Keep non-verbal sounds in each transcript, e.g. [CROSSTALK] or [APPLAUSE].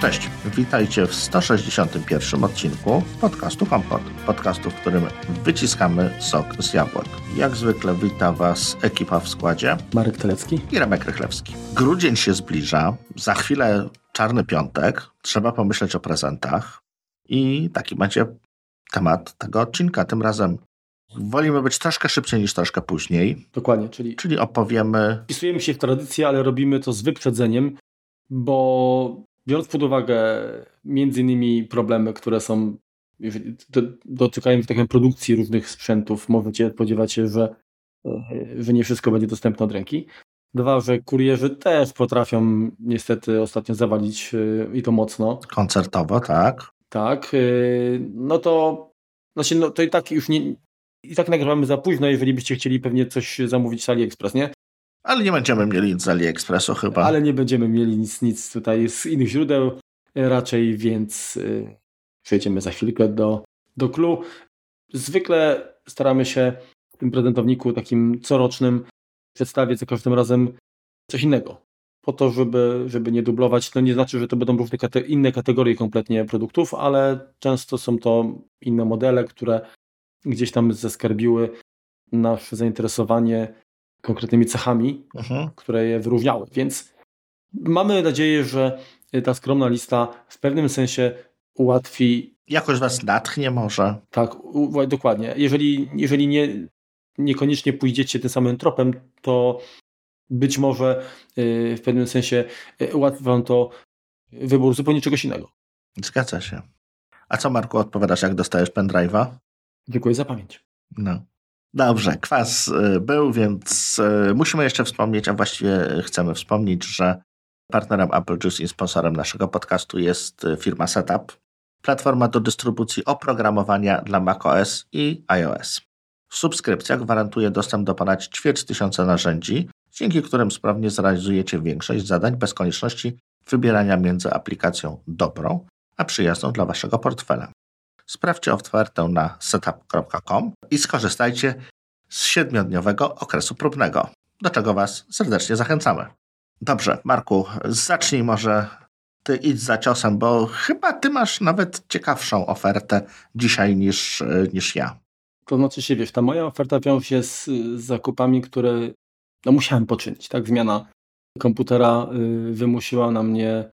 Cześć, witajcie w 161 odcinku podcastu Kompot. Podcastu, w którym wyciskamy sok z jabłek. Jak zwykle wita Was ekipa w składzie. Marek Telecki i Remek Rychlewski. Grudzień się zbliża, za chwilę czarny piątek, trzeba pomyśleć o prezentach i taki będzie temat tego odcinka. Tym razem wolimy być troszkę szybciej niż troszkę później. Dokładnie, czyli, czyli opowiemy. Wpisujemy się w tradycję, ale robimy to z wyprzedzeniem, bo biorąc pod uwagę między innymi problemy, które są, dotykają tak produkcji różnych sprzętów, możecie spodziewać się, że, że nie wszystko będzie dostępne od ręki. Dwa, że kurierzy też potrafią niestety ostatnio zawalić e, i to mocno. Koncertowo, tak. Tak. E, no to znaczy, no to i tak już nie. I tak nagrywamy za późno, jeżeli byście chcieli pewnie coś zamówić z AliExpress, nie? Ale nie będziemy mieli nic z AliExpressu chyba. Ale nie będziemy mieli nic, nic tutaj z innych źródeł raczej, więc yy, przejdziemy za chwilkę do, do clue. Zwykle staramy się w tym prezentowniku takim corocznym przedstawić za każdym razem coś innego. Po to, żeby, żeby nie dublować. To nie znaczy, że to będą różne kate inne kategorie kompletnie produktów, ale często są to inne modele, które gdzieś tam zaskarbiły nasze zainteresowanie konkretnymi cechami, mhm. które je wyróżniały. Więc mamy nadzieję, że ta skromna lista w pewnym sensie ułatwi. Jakoś was natchnie może. Tak, dokładnie. Jeżeli, jeżeli nie, niekoniecznie pójdziecie tym samym tropem, to być może y, w pewnym sensie y, ułatwi wam to wybór zupełnie czegoś innego. Zgadza się. A co Marku odpowiadasz, jak dostajesz pendrive'a? Dziękuję za pamięć. No. Dobrze, kwas y, był, więc y, musimy jeszcze wspomnieć, a właściwie chcemy wspomnieć, że partnerem Apple Juice i sponsorem naszego podcastu jest y, firma Setup, platforma do dystrybucji oprogramowania dla macOS i iOS. Subskrypcja gwarantuje dostęp do ponad ćwierć tysiąca narzędzi, dzięki którym sprawnie zrealizujecie większość zadań bez konieczności wybierania między aplikacją dobrą a przyjazną dla Waszego portfela. Sprawdźcie ofertę na setup.com i skorzystajcie z siedmiodniowego okresu próbnego, do czego Was serdecznie zachęcamy. Dobrze, Marku, zacznij może ty idź za ciosem, bo chyba ty masz nawet ciekawszą ofertę dzisiaj niż, niż ja. To znaczy się, wiesz, ta moja oferta wiąże się z, zakupami, które no, musiałem poczynić. Tak, zmiana komputera y, wymusiła na mnie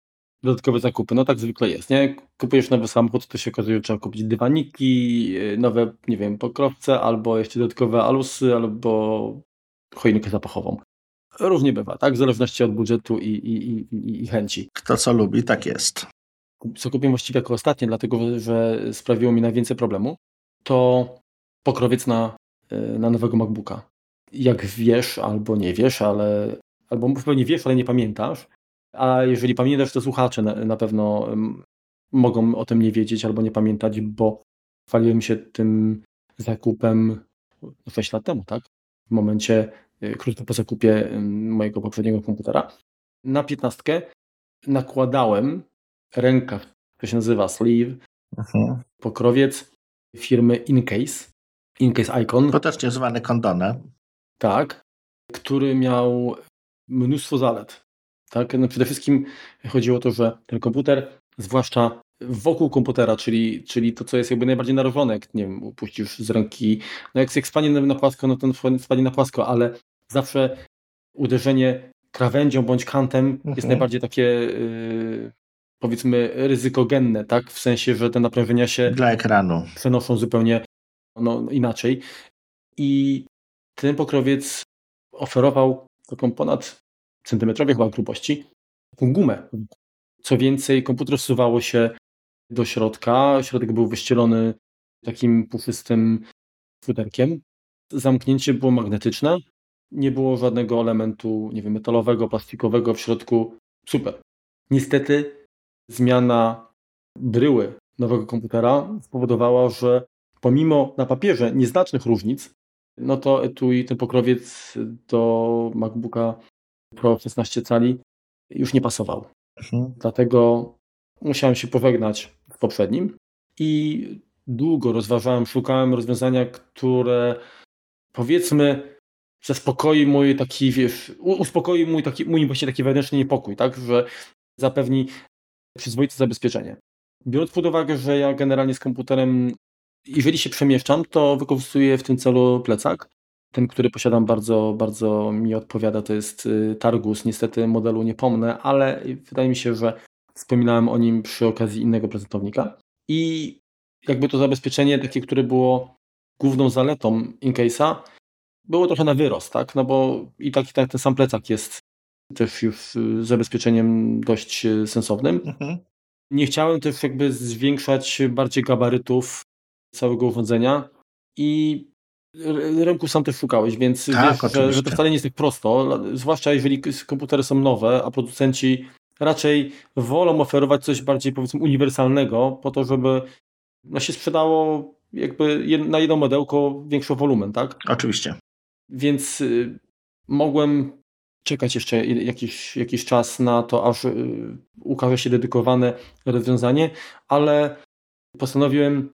dodatkowe zakupy. No tak zwykle jest, nie? Kupujesz nowy samochód, to się okazuje, że trzeba kupić dywaniki, y, nowe, nie wiem, pokrowce, albo jeszcze dodatkowe alusy, albo choinkę zapachową. Różnie bywa, tak? W zależności od budżetu i, i, i, i chęci. Kto co lubi, tak jest. Co kupiłem właściwie jako ostatnie, dlatego że sprawiło mi najwięcej problemu, to pokrowiec na, y, na nowego MacBooka. Jak wiesz, albo nie wiesz, ale albo pewnie wiesz, ale nie pamiętasz, a jeżeli pamiętasz, to słuchacze na, na pewno mogą o tym nie wiedzieć albo nie pamiętać, bo chwaliłem się tym zakupem 6 lat temu, tak? W momencie y, krótko po zakupie mojego poprzedniego komputera. Na piętnastkę nakładałem rękaw, to się nazywa sleeve, mhm. pokrowiec firmy Incase, Incase Icon. To też nie zwany kondone. Tak, który miał mnóstwo zalet. Tak? No przede wszystkim chodziło o to, że ten komputer, zwłaszcza wokół komputera, czyli, czyli to, co jest jakby najbardziej narożone, jak nie wiem, upuścisz z ręki, no jak, jak spadnie na płasko, no to spadnie na płasko, ale zawsze uderzenie krawędzią bądź kantem mhm. jest najbardziej takie yy, powiedzmy ryzykogenne, tak? W sensie, że te naprężenia się dla ekranu przenoszą zupełnie no, inaczej. I ten pokrowiec oferował taką ponad centymetrowej chyba grubości, taką gumę. Co więcej, komputer wsuwało się do środka, środek był wyścielony takim puszystym futerkiem. Zamknięcie było magnetyczne, nie było żadnego elementu, nie wiem, metalowego, plastikowego w środku. Super. Niestety zmiana bryły nowego komputera spowodowała, że pomimo na papierze nieznacznych różnic, no to etui, ten pokrowiec do MacBooka Pro 16 cali już nie pasował. Mhm. Dlatego musiałem się powegnać w poprzednim i długo rozważałem, szukałem rozwiązania, które powiedzmy zaspokoi mój taki, wiesz, uspokoi mój taki, mój właśnie taki wewnętrzny niepokój, tak, że zapewni przyzwoite zabezpieczenie. Biorąc pod uwagę, że ja generalnie z komputerem, jeżeli się przemieszczam, to wykorzystuję w tym celu plecak. Ten, który posiadam, bardzo, bardzo mi odpowiada, to jest y, Targus. Niestety modelu nie pomnę, ale wydaje mi się, że wspominałem o nim przy okazji innego prezentownika. I jakby to zabezpieczenie, takie, które było główną zaletą InCase'a, było trochę na wyrost, tak? No bo i taki tak, ten sam plecak jest też już y, zabezpieczeniem dość y, sensownym. Mhm. Nie chciałem też jakby zwiększać bardziej gabarytów całego urządzenia i rynku sam też szukałeś, więc tak, wiesz, że, że, to wcale nie jest tak prosto, zwłaszcza jeżeli komputery są nowe, a producenci raczej wolą oferować coś bardziej powiedzmy uniwersalnego po to, żeby no, się sprzedało jakby na jedno modełko większy wolumen, tak? Oczywiście. Więc y, mogłem czekać jeszcze jakiś, jakiś czas na to, aż y, ukaże się dedykowane rozwiązanie, ale postanowiłem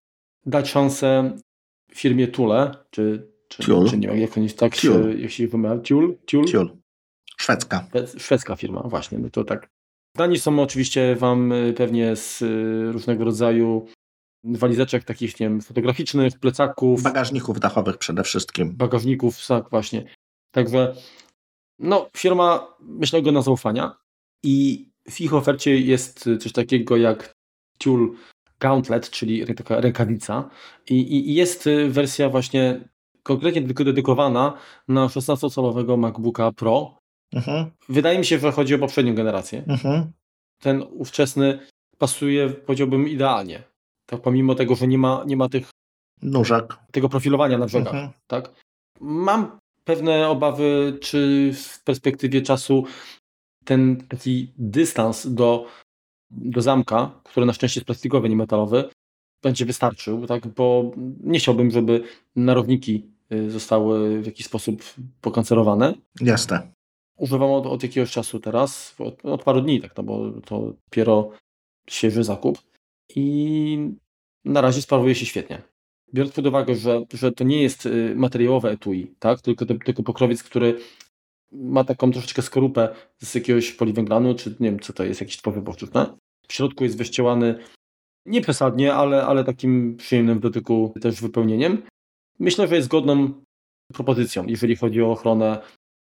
dać szansę firmie Tule, czy, czy, czy nie wiem, jak oni tak się, jak się wymawia? Szwedzka. Szwedzka firma, właśnie, no to tak. Dani są oczywiście Wam y, pewnie z różnego rodzaju walizeczek takich, nie wiem, fotograficznych, plecaków. Bagażników dachowych przede wszystkim. Bagażników, tak, właśnie. Także, no, firma, myślę, go na zaufania i w ich ofercie jest coś takiego jak Tool Gauntlet, czyli taka rękawica I, i, jest wersja właśnie konkretnie tylko dedykowana na 16-calowego MacBooka Pro. Mhm. Wydaje mi się, że chodzi o poprzednią generację. Mhm. Ten ówczesny pasuje, powiedziałbym, idealnie tak, pomimo tego, że nie ma, nie ma tych nóżek, tego profilowania na brzegach. Mhm. Tak? Mam pewne obawy, czy w perspektywie czasu ten taki dystans do, do zamka, który na szczęście jest plastikowy, nie metalowy, będzie wystarczył, tak? bo nie chciałbym, żeby narowniki y, zostały w jakiś sposób pokancerowane. Jasne. Używam od, od jakiegoś czasu teraz, od, od paru dni, tak, no bo to dopiero świeży zakup i na razie sprawuje się świetnie. Biorąc pod uwagę, że, że to nie jest y, materiałowe etui, tak? tylko, tylko pokrowiec, który ma taką troszeczkę skorupę z jakiegoś poliwęglanu, czy nie wiem, co to jest, jakiś twowy boczówne. W środku jest wyścielany nie przesadnie, ale, ale takim przyjemnym w dotyku też wypełnieniem. Myślę, że jest godną propozycją, jeżeli chodzi o ochronę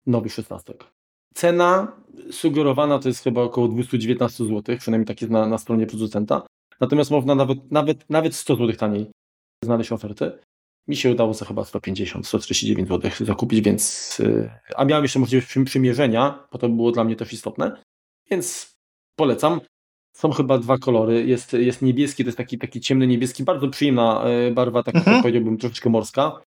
nowych szesnastek. Cena sugerowana to jest chyba około 219 zł, przynajmniej tak jest na, na stronie producenta. Natomiast można nawet, nawet, nawet 100 zł taniej znaleźć oferty. Mi się udało za chyba 150, 139 zł zakupić, więc. Y, a miałem jeszcze możliwość przymierzenia, bo to było dla mnie też istotne. Więc polecam. Są chyba dwa kolory. Jest, jest niebieski, to jest taki, taki ciemny niebieski, bardzo przyjemna y, barwa, taka mhm. powiedziałbym troszeczkę morska.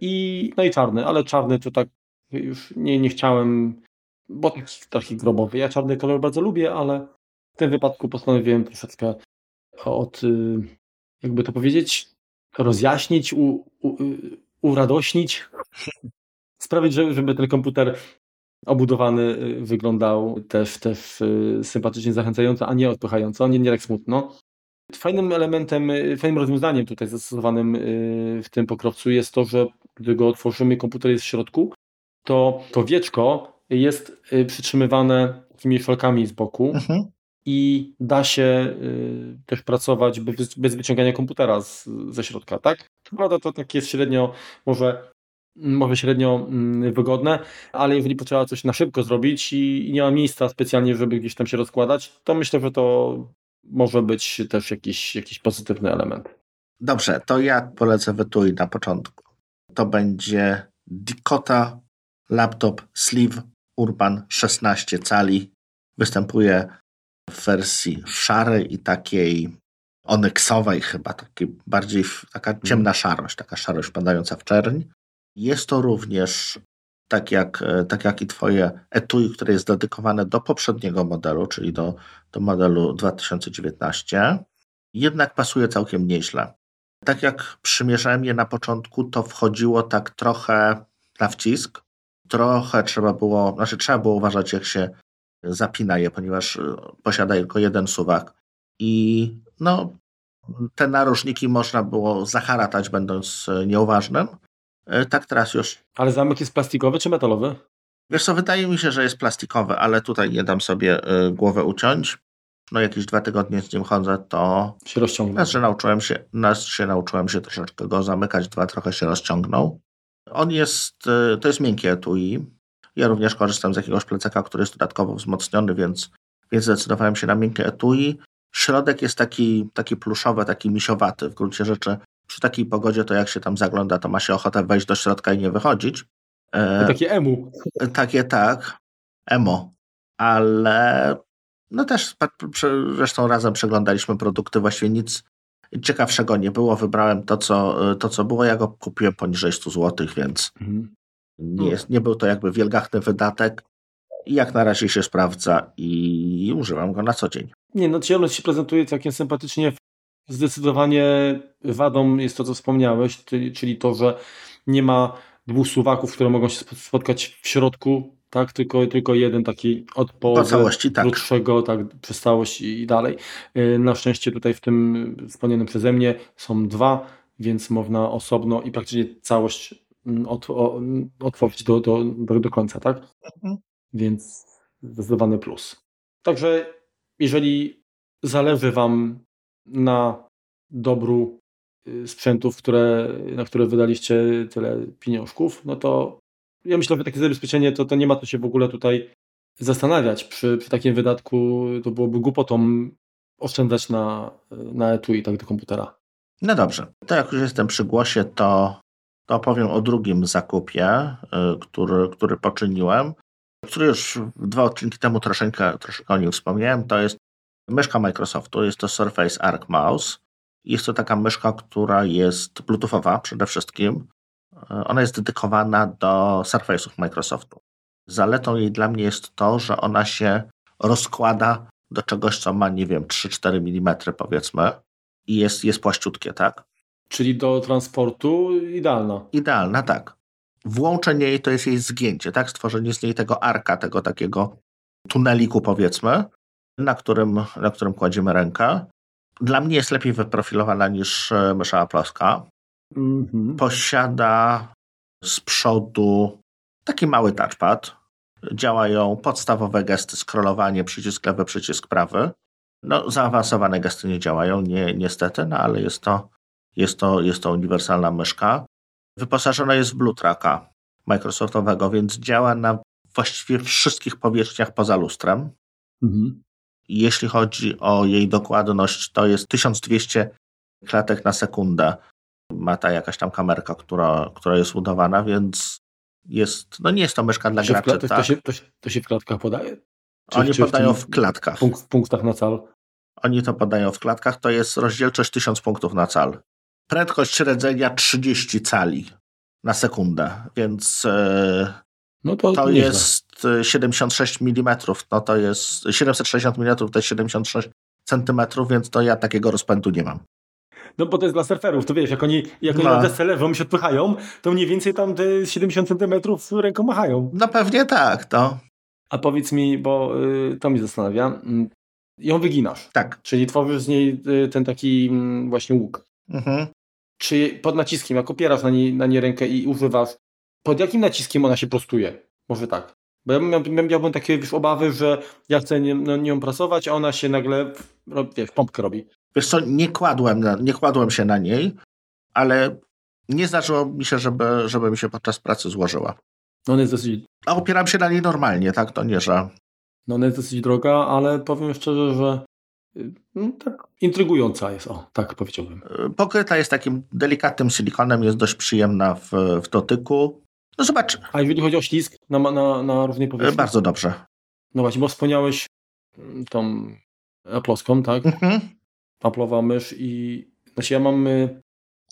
I, no i czarny, ale czarny to tak już nie, nie chciałem, bo taki, taki grobowy. Ja czarny kolor bardzo lubię, ale w tym wypadku postanowiłem troszeczkę od, y, jakby to powiedzieć, rozjaśnić, u, u, uradośnić, sprawić, żeby ten komputer obudowany y, wyglądał też, też y, sympatycznie zachęcająco, a nie odpychająco, nie, nie tak smutno. Fajnym elementem, fajnym rozwiązaniem tutaj zastosowanym w tym pokrowcu jest to, że gdy go otworzymy, komputer jest w środku, to to wieczko jest przytrzymywane takimi felkami z boku, mhm i da się y, też pracować bez, wyciągania komputera z, ze środka, tak? To prawda, to tak jest średnio, może, może średnio mm, wygodne, ale jeżeli potrzeba coś na szybko zrobić i, i nie ma miejsca specjalnie, żeby gdzieś tam się rozkładać, to myślę, że to może być też jakiś, jakiś pozytywny element. Dobrze, to ja polecę wytuj na początku. To będzie Dikota Laptop Sleeve Urban 16 cali. Występuje w wersji szarej i takiej onyksowej chyba, takiej bardziej taka mhm. ciemna szarość, taka szarość padająca w czerń. Jest to również, tak jak, e, tak jak i twoje etui, które jest dedykowane do poprzedniego modelu, czyli do, do modelu 2019, jednak pasuje całkiem nieźle. Tak jak przymierzałem je na początku, to wchodziło tak trochę na wcisk, trochę trzeba było, znaczy trzeba było uważać, jak się zapina je, ponieważ y, posiada tylko jeden suwak. I no, te narożniki można było zaharatać, będąc y, nieuważnym. Y, tak teraz już. Ale zamek jest plastikowy czy metalowy? Wiesz co, wydaje mi się, że jest plastikowy, ale tutaj nie dam sobie głowę uciąć. no jakieś dwa tygodnie z nim chodzę, to się rozciągnął. Znaczy, nauczyłem się, nas się nauczyłem się troszeczkę go zamykać, dwa trochę się rozciągnął. On jest, to jest miękkie etui. Ja również korzystam z jakiegoś plecaka, który jest dodatkowo wzmocniony, więc, więc zdecydowałem się na miękkie etui. Środek jest taki, taki pluszowy, taki misiowaty. W gruncie rzeczy przy takiej pogodzie to jak się tam zagląda, to ma się ochotę wejść do środka i nie wychodzić. E, takie emu. Takie tak, emo. Ale no też zresztą razem przeglądaliśmy produkty, właściwie nic ciekawszego nie było. Wybrałem to, co, to, co było. Ja go kupiłem poniżej 100 zł, więc mhm. Nie, jest, nie był to jakby wielgachny wydatek. I jak na razie się sprawdza i używam go na co dzień. Nie, no ciemność się prezentuje całkiem sympatycznie. Zdecydowanie wadą jest to, co wspomniałeś, czyli to, że nie ma dwóch suwaków, które mogą się spotkać w środku tak? Tylko, tylko jeden taki od połowy całości, tak. krótszego, tak, przez całość i dalej. Y, na szczęście tutaj w tym wspomnianym przeze mnie są dwa, więc można osobno i praktycznie całość mm, od, otworzyć do, do, do, do końca, tak? Mhm. Więc zdecydowany plus. Także jeżeli zależy Wam na dobru y, sprzętów, które, na które wydaliście tyle pieniążków, no to ja myślę, że takie zabezpieczenie to, to nie ma to się w ogóle tutaj zastanawiać. Przy, przy takim wydatku to byłoby głupotą oszczędzać na, na etui tak do komputera. No dobrze. To jak już jestem przy głosie, to, to opowiem o drugim zakupie, y, który, który poczyniłem, który już dwa odcinki temu troszeczkę, troszeczkę o nim wspomniałem. To jest myszka Microsoftu, jest to Surface Arc Mouse. Jest to taka myszka, która jest bluetoothowa przede wszystkim. Ona jest dedykowana do Surface'ów Microsoftu. Zaletą jej dla mnie jest to, że ona się rozkłada do czegoś, co ma, nie wiem, 3-4 mm powiedzmy i jest, jest płaściutkie, tak? Czyli do transportu idealna. Idealna, tak. Włączenie jej to jest jej zgięcie, tak? Stworzenie z niej tego arka, tego takiego tuneliku powiedzmy, na którym, na którym kładziemy rękę. Dla mnie jest lepiej wyprofilowana niż e, mysza ploska. Mhm. Posiada z przodu taki mały touchpad. Działają podstawowe gesty, scrollowanie, przycisk lewy, przycisk prawy. No, zaawansowane gesty nie działają, nie, niestety, no ale jest to, jest, to, jest to uniwersalna myszka. Wyposażona jest w Bluetracka Microsoftowego, więc działa na właściwie wszystkich powierzchniach poza lustrem. Mhm. Jeśli chodzi o jej dokładność, to jest 1200 klatek na sekundę ma ta jakaś tam kamerka, która, która jest udawana, więc jest, no nie jest to myszka dla graczy. To, tak? to, się, to, to, się w klatkach podaje? Czy, Oni czy podają w, w klatkach. Punkt, w punktach na cal? Oni to podają w klatkach, to jest rozdzielczość 1000 punktów na cal. Prędkość rdzenia 30 cali na sekundę, więc e, no to, to jest 76 mm, no to jest 760 mm to jest 76 centymetrów, więc to ja takiego rozpędu nie mam. No bo to jest dla surferów, to wiesz, jak oni, jak oni no. na desce lewą się odpychają, to mniej więcej tam te 70 centymetrów ręką machają. No pewnie tak, to. A powiedz mi, bo y, to mnie zastanawia, y, ją wyginasz. Tak. Czyli tworzysz z niej y, ten taki mm, właśnie łuk. Mhm. Czy pod naciskiem, jak opierasz na niej, na niej rękę i używasz, pod jakim naciskiem ona się prostuje? Może tak. Bo ja miałbym, miałbym takie wiesz, obawy, że ja chcę nią, no, nią prasować, a ona się nagle wiesz, pompkę robi. Wiesz co, nie kładłem, na, nie kładłem się na niej, ale nie zdarzyło mi się, żeby, żeby mi się podczas pracy złożyła. No ona jest dosyć... A opieram się na niej normalnie, tak? To nie, że... No ona jest dosyć droga, ale powiem szczerze, że no, tak intrygująca jest, o, tak powiedziałbym. Pokryta jest takim delikatnym silikonem, jest dość przyjemna w, w dotyku. No zobacz. A jeżeli chodzi o ślizg na, na, na równej powierzchni? Bardzo dobrze. No właśnie, bo wspomniałeś mm, tą aploską, tak? Mhm. Apple'owa mysz i znaczy ja mam y,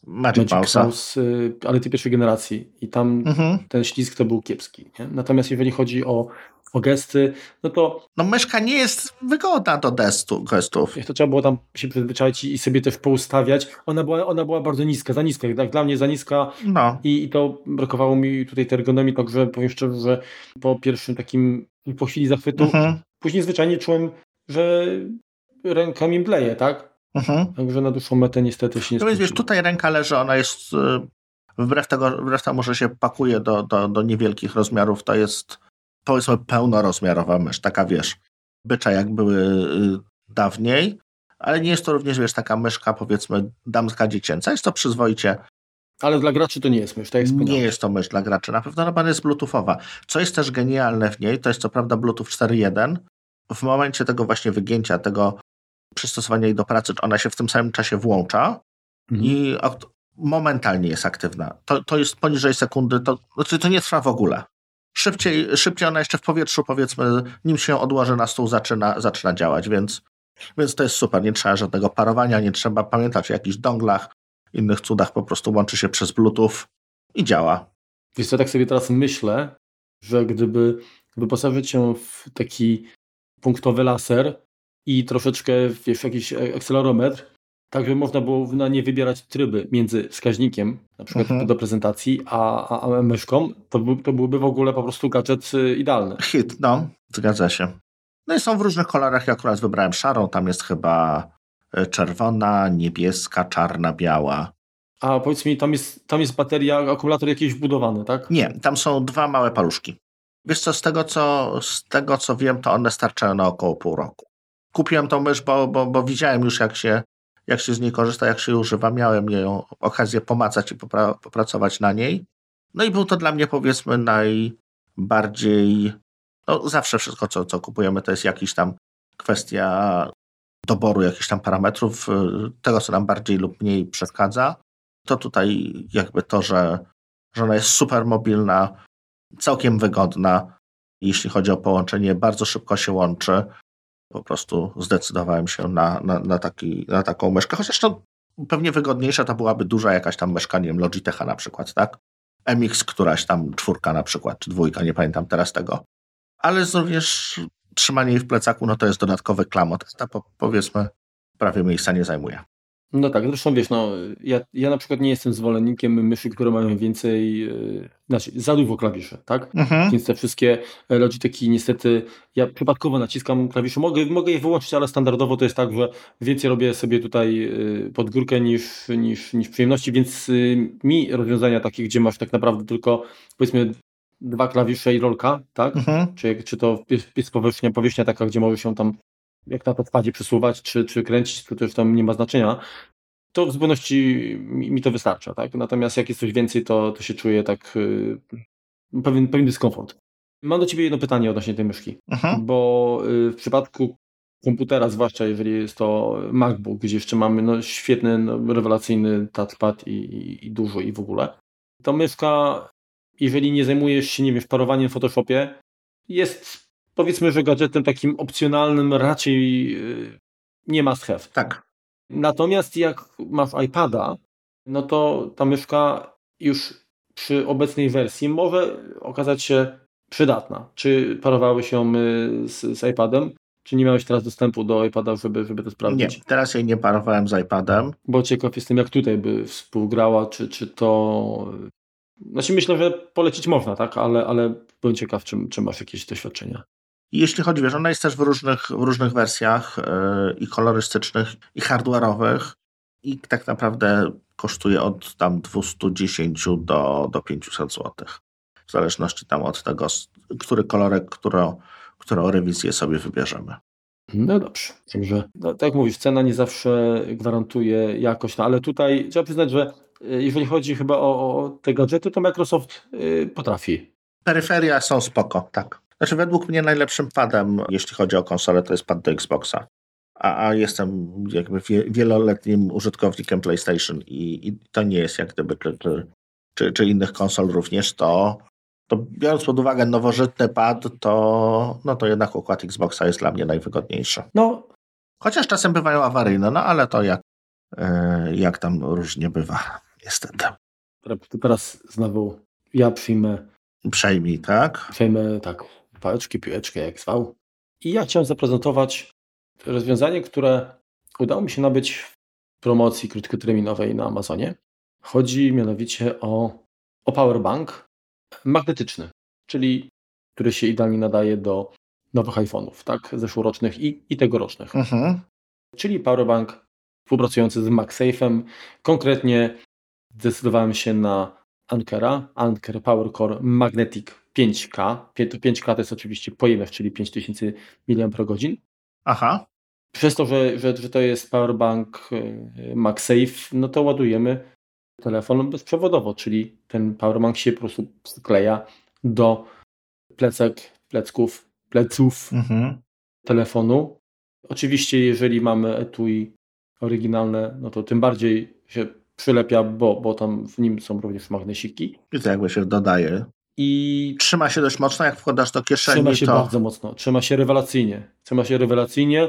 Magic, Magic Mouse, y, ale tej pierwszej generacji i tam mhm. ten ślizg to był kiepski. Nie? Natomiast jeżeli chodzi o, o gesty, no to... No myszka nie jest wygodna do destu, gestów. To trzeba było tam się przyzwyczaić i sobie też poustawiać. Ona była, ona była bardzo niska, za niska. Tak dla mnie za niska no. i, i to brakowało mi tutaj tej ergonomii, także powiem szczerze, że po pierwszym takim, po chwili zachwytu, mhm. później zwyczajnie czułem, że ręka mi bleje, tak? Mhm. Także na dłuższą metę niestety się nie No więc wiesz, tutaj ręka leży, ona jest y, wbrew, tego, wbrew temu, że się pakuje do, do, do niewielkich rozmiarów, to jest powiedzmy pełnorozmiarowa mysz, taka wiesz, bycza jak były y, dawniej, ale nie jest to również, wiesz, taka myszka, powiedzmy, damska dziecięca. Jest to przyzwoicie. Ale dla graczy to nie jest mysz, tak jest Nie jest to mysz dla graczy. Na pewno ona jest bluetoothowa. Co jest też genialne w niej, to jest co prawda Bluetooth 4.1. W momencie tego właśnie wygięcia, tego przystosowania jej do pracy, ona się w tym samym czasie włącza mhm. i momentalnie jest aktywna. To, to jest poniżej sekundy, to, znaczy to nie trwa w ogóle. Szybciej, szybciej ona jeszcze w powietrzu, powiedzmy, nim się odłoży na stół, zaczyna, zaczyna działać, więc, więc to jest super. Nie trzeba żadnego parowania, nie trzeba pamiętać o jakichś donglach, innych cudach, po prostu łączy się przez Bluetooth i działa. Wiesz co, tak sobie teraz myślę, że gdyby wyposażyć się w taki punktowy laser i troszeczkę wiesz, jakiś akcelerometr, tak żeby można było na nie wybierać tryby między wskaźnikiem, na przykład mhm. do prezentacji, a, a, a myszką, to, by, to byłby w ogóle po prostu gadżet y, idealny. Hit, no, zgadza się. No i są w różnych kolorach, ja akurat wybrałem szarą, tam jest chyba y, czerwona, niebieska, czarna, biała. A powiedz mi, tam jest, tam jest bateria, akumulator jakiś wbudowany, tak? Nie, tam są dwa małe paluszki. Wiesz co, z tego co, z tego co wiem, to one starczają na około pół roku. Kupiłem tą mysz, bo, bo, bo widziałem już jak się, jak się z niej korzysta, jak się używa. Miałem ją okazję pomacać i popra popracować na niej. No i był to dla mnie powiedzmy najbardziej, no zawsze wszystko co, co kupujemy to jest jakiś tam kwestia doboru jakichś tam parametrów, tego co nam bardziej lub mniej przeszkadza. To tutaj jakby to, że, że ona jest super mobilna, całkiem wygodna, jeśli chodzi o połączenie, bardzo szybko się łączy. Po prostu zdecydowałem się na, na, na, taki, na taką myszkę, chociaż to pewnie wygodniejsza to byłaby duża jakaś tam myszka, nie wiem, Logitecha na przykład, tak? MX któraś tam czwórka na przykład, czy dwójka, nie pamiętam teraz tego. Ale również trzymanie jej w plecaku, no to jest dodatkowy klamot. Ta powiedzmy prawie miejsca nie zajmuje. No tak, zresztą wiesz, no, ja, ja na przykład nie jestem zwolennikiem myszy, które mają więcej, yy, znaczy za dużo klawiszy, tak? Mhm. Więc te wszystkie Logitechi niestety, ja przypadkowo naciskam klawisze, mogę, mogę je wyłączyć, ale standardowo to jest tak, że więcej robię sobie tutaj yy, pod górkę niż, niż, niż przyjemności, więc yy, mi rozwiązania takie, gdzie masz tak naprawdę tylko powiedzmy dwa klawisze i rolka, tak? Mhm. Czy, czy to jest powierzchnia, powierzchnia taka, gdzie może się tam jak na podpadzie przesuwać, czy, czy kręcić, to już tam nie ma znaczenia, to w zupełności mi, mi to wystarcza, tak? Natomiast jak jest coś więcej, to, to się czuję tak yy, pewien, pewien dyskomfort. Mam do Ciebie jedno pytanie odnośnie tej myszki, mhm. bo yy, w przypadku komputera, zwłaszcza jeżeli jest to MacBook, gdzie jeszcze mamy no, świetny, no, rewelacyjny touchpad i, i, i dużo i w ogóle, to myszka, jeżeli nie zajmujesz się, nie wiem, parowaniem w Photoshopie, jest powiedzmy, że gadżetem takim opcjonalnym raczej y, nie must have. Tak. Natomiast jak masz iPada, no to ta myszka już przy obecnej wersji może okazać się przydatna. Czy parowały się z, z iPadem? Czy nie miałeś teraz dostępu do iPada, żeby, żeby to sprawdzić? Nie, teraz jej nie parowałem z iPadem. Bo ciekaw jestem, jak tutaj by współgrała, czy, czy to... Znaczy myślę, że polecić można, tak? Ale, ale byłem ciekaw, czy, czy masz jakieś doświadczenia. I jeśli chodzi, wiesz, ona jest też w różnych, w różnych wersjach yy, i kolorystycznych, i hardware'owych, i tak naprawdę kosztuje od tam 210 do, do 500 zł. W zależności tam od tego, który kolorek, którą, którą rewizję sobie wybierzemy. No dobrze. Także, no, tak jak mówisz, cena nie zawsze gwarantuje jakość, no ale tutaj trzeba przyznać, że y, jeżeli chodzi chyba o, o te gadżety, to Microsoft yy, potrafi. Peryferia są spoko, tak. Znaczy, według mnie najlepszym padem, jeśli chodzi o konsolę, to jest pad do Xboxa. A, a jestem jakby wieloletnim użytkownikiem PlayStation i, i to nie jest jak gdyby, czy, czy, czy, czy innych konsol również, to, to biorąc pod uwagę nowożytny pad, to, no to jednak układ Xboxa jest dla mnie najwygodniejszy. No. Chociaż czasem bywają awaryjne, no ale to jak, yy, jak tam różnie bywa, niestety. Teraz znowu ja przyjmę. Przejmij, tak? Przejmę, tak pałeczki, piłeczkę, jak zwał. I ja chciałem zaprezentować rozwiązanie, które udało mi się nabyć w promocji krótkoterminowej na Amazonie. Chodzi mianowicie o, o powerbank magnetyczny, czyli który się idealnie nadaje do nowych iPhone'ów, tak, zeszłorocznych i, i tegorocznych. Mhm. Czyli powerbank współpracujący z MagSafe'em. Konkretnie zdecydowałem się na Ankera, Anker PowerCore Magnetic 5K. 5K to jest oczywiście pojemność, czyli 5000 mAh. Aha. przez to, że, że, że to jest powerbank e, MagSafe, no to ładujemy telefon bezprzewodowo, czyli ten powerbank się po prostu przykleja do plecek, plecków, pleców mhm. telefonu. Oczywiście, jeżeli mamy etui oryginalne, no to tym bardziej się przylepia, bo, bo tam w nim są również magnesiki. I to jakby się dodaje. I trzyma się dość mocno, jak wkładasz do kieszeni. Trzyma się to... bardzo mocno, trzyma się rewelacyjnie. Trzyma się rewelacyjnie.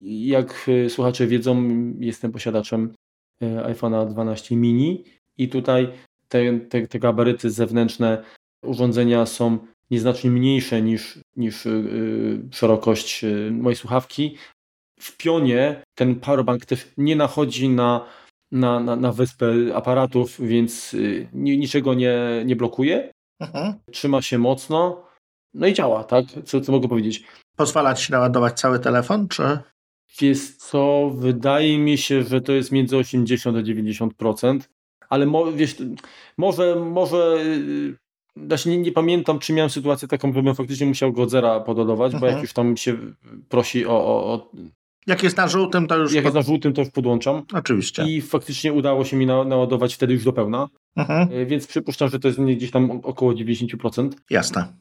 Jak y, słuchacze wiedzą, jestem posiadaczem y, iPhone'a 12 mini i tutaj te, te, te gabaryty zewnętrzne urządzenia są nieznacznie mniejsze niż, niż yy, szerokość yy, mojej słuchawki. W pionie ten powerbank też nie nachodzi na, na, na, na wyspę aparatów, więc yy, niczego nie, nie blokuje. Mhm. Trzyma się mocno. No i działa, tak? Co, co mogę powiedzieć? Pozwala ci naładować cały telefon, czy? Wiesz co, wydaje mi się, że to jest między 80 a 90%, ale mo, wiesz, może, może znaczy nie, nie, pamiętam, czy miałem sytuację taką, żebym faktycznie musiał go od zera pododować, mhm. bo jak mhm. już tam się prosi o, o, o... Jak jest na żółtym, to już. Jak pod... jest na żółtym, to już podłączam. Oczywiście. I faktycznie udało się mi na, naładować wtedy już do pełna. Mhm. E, więc przypuszczam, że to jest gdzieś tam około 90%. Jasne.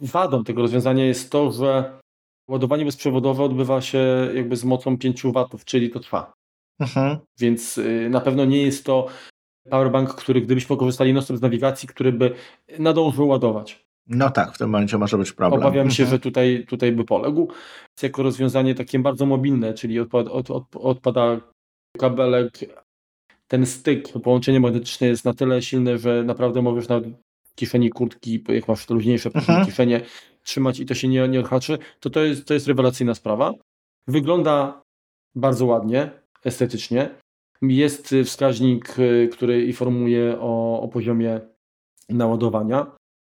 Wadą tego rozwiązania jest to, że ładowanie bezprzewodowe odbywa się jakby z mocą 5 W, czyli to trwa. Mhm. Więc y, na pewno nie jest to powerbank, który gdybyśmy korzystali non z nawigacji, który by nadążył ładować. No tak, w tym momencie może być problem. Obawiam się, mhm. że tutaj, tutaj by poległ. Jako rozwiązanie takie bardzo mobilne, czyli odpad, od, od, odpada kabelek, ten styk, połączenie magnetyczne jest na tyle silne, że naprawdę możesz na kieszeni kurtki, jak masz te luźniejsze mhm. kieszenie, trzymać i to się nie, nie odhaczy, to to jest, to jest rewelacyjna sprawa. Wygląda bardzo ładnie, estetycznie. Jest wskaźnik, y, który informuje o, o poziomie naładowania.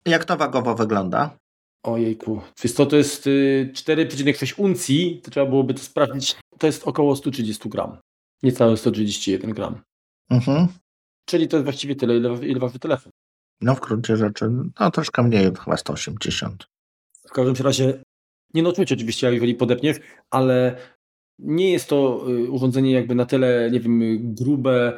Jak to wagowo wygląda? Ojejku, wiesz co, to jest 4,6 y, uncji, to trzeba byłoby to sprawdzić, to jest około 130 gram, niecałe 131 gram. Mhm. Czyli to jest właściwie tyle, ile, ile waży telefon. No w gruncie rzeczy, no troszkę mniej, chyba 180. W każdym razie, nie no czuć oczywiście, jeżeli podepniesz, ale nie jest to y, urządzenie jakby na tyle, nie wiem, grube,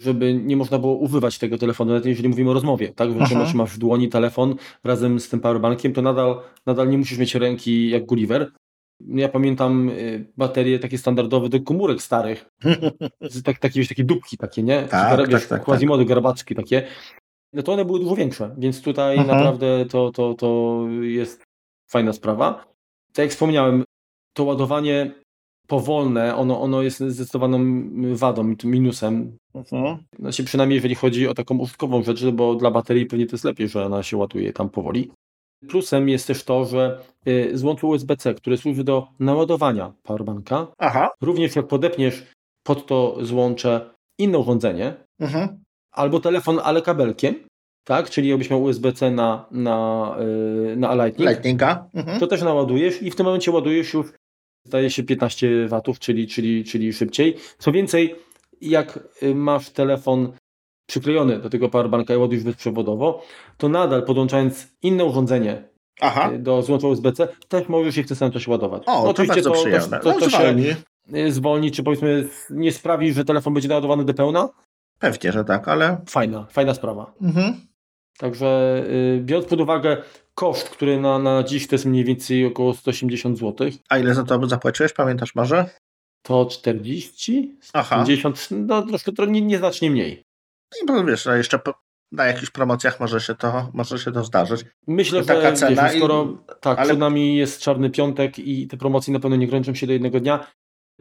żeby nie można było używać tego telefonu, nawet jeżeli mówimy o rozmowie, tak? Że masz w dłoni telefon razem z tym powerbankiem, to nadal, nadal nie musisz mieć ręki jak Gulliver. Ja pamiętam y, baterie takie standardowe do komórek starych. [LAUGHS] tak, takie, takie dupki takie, nie? Tak, Gar, tak, tak, tak. garbaczki takie. No to one były dużo większe, więc tutaj mhm. naprawdę to, to, to jest fajna sprawa. Tak jak wspomniałem, to ładowanie powolne, ono, ono jest zdecydowaną wadą, minusem. Mhm. Znaczy, przynajmniej jeżeli chodzi o taką użytkową rzecz, bo dla baterii pewnie to jest lepiej, że ona się ładuje tam powoli. Plusem jest też to, że y, złącz USB-C, które służy do naładowania powerbanka, Aha. również jak podepniesz pod to złącze inne urządzenie, mhm. albo telefon, ale kabelkiem, tak, czyli jakbyś miał USB-C na, na, yy, na Lightning, Lightninga. Mhm. to też naładujesz i w tym momencie ładujesz już zdaje się 15 watów, czyli, czyli, czyli szybciej. Co więcej, jak y, masz telefon przyklejony do tego powerbanka i ładujesz bezprzewodowo, to nadal podłączając inne urządzenie Aha. Y, do złącza USB-C, też możesz je w ten sam czasie ładować. O, no, oczywiście to, to, to, to, to się y, zwolni, czy powiedzmy nie sprawi, że telefon będzie naładowany do pełna? Pewnie, że tak, ale... Fajna, fajna sprawa. Mhm. Także biorąc pod uwagę koszt, który na, na dziś to jest mniej więcej około 180 zł. A ile za to zapłaciłeś, pamiętasz może? To 40, 50, no troszkę to nie, nieznacznie mniej. No bo wiesz, jeszcze na jakichś promocjach może się to, może się to zdarzyć. Myślę, Taka że cena wiesz, skoro i... tak, ale... przed nami jest czarny piątek i te promocje na pewno nie kończą się do jednego dnia,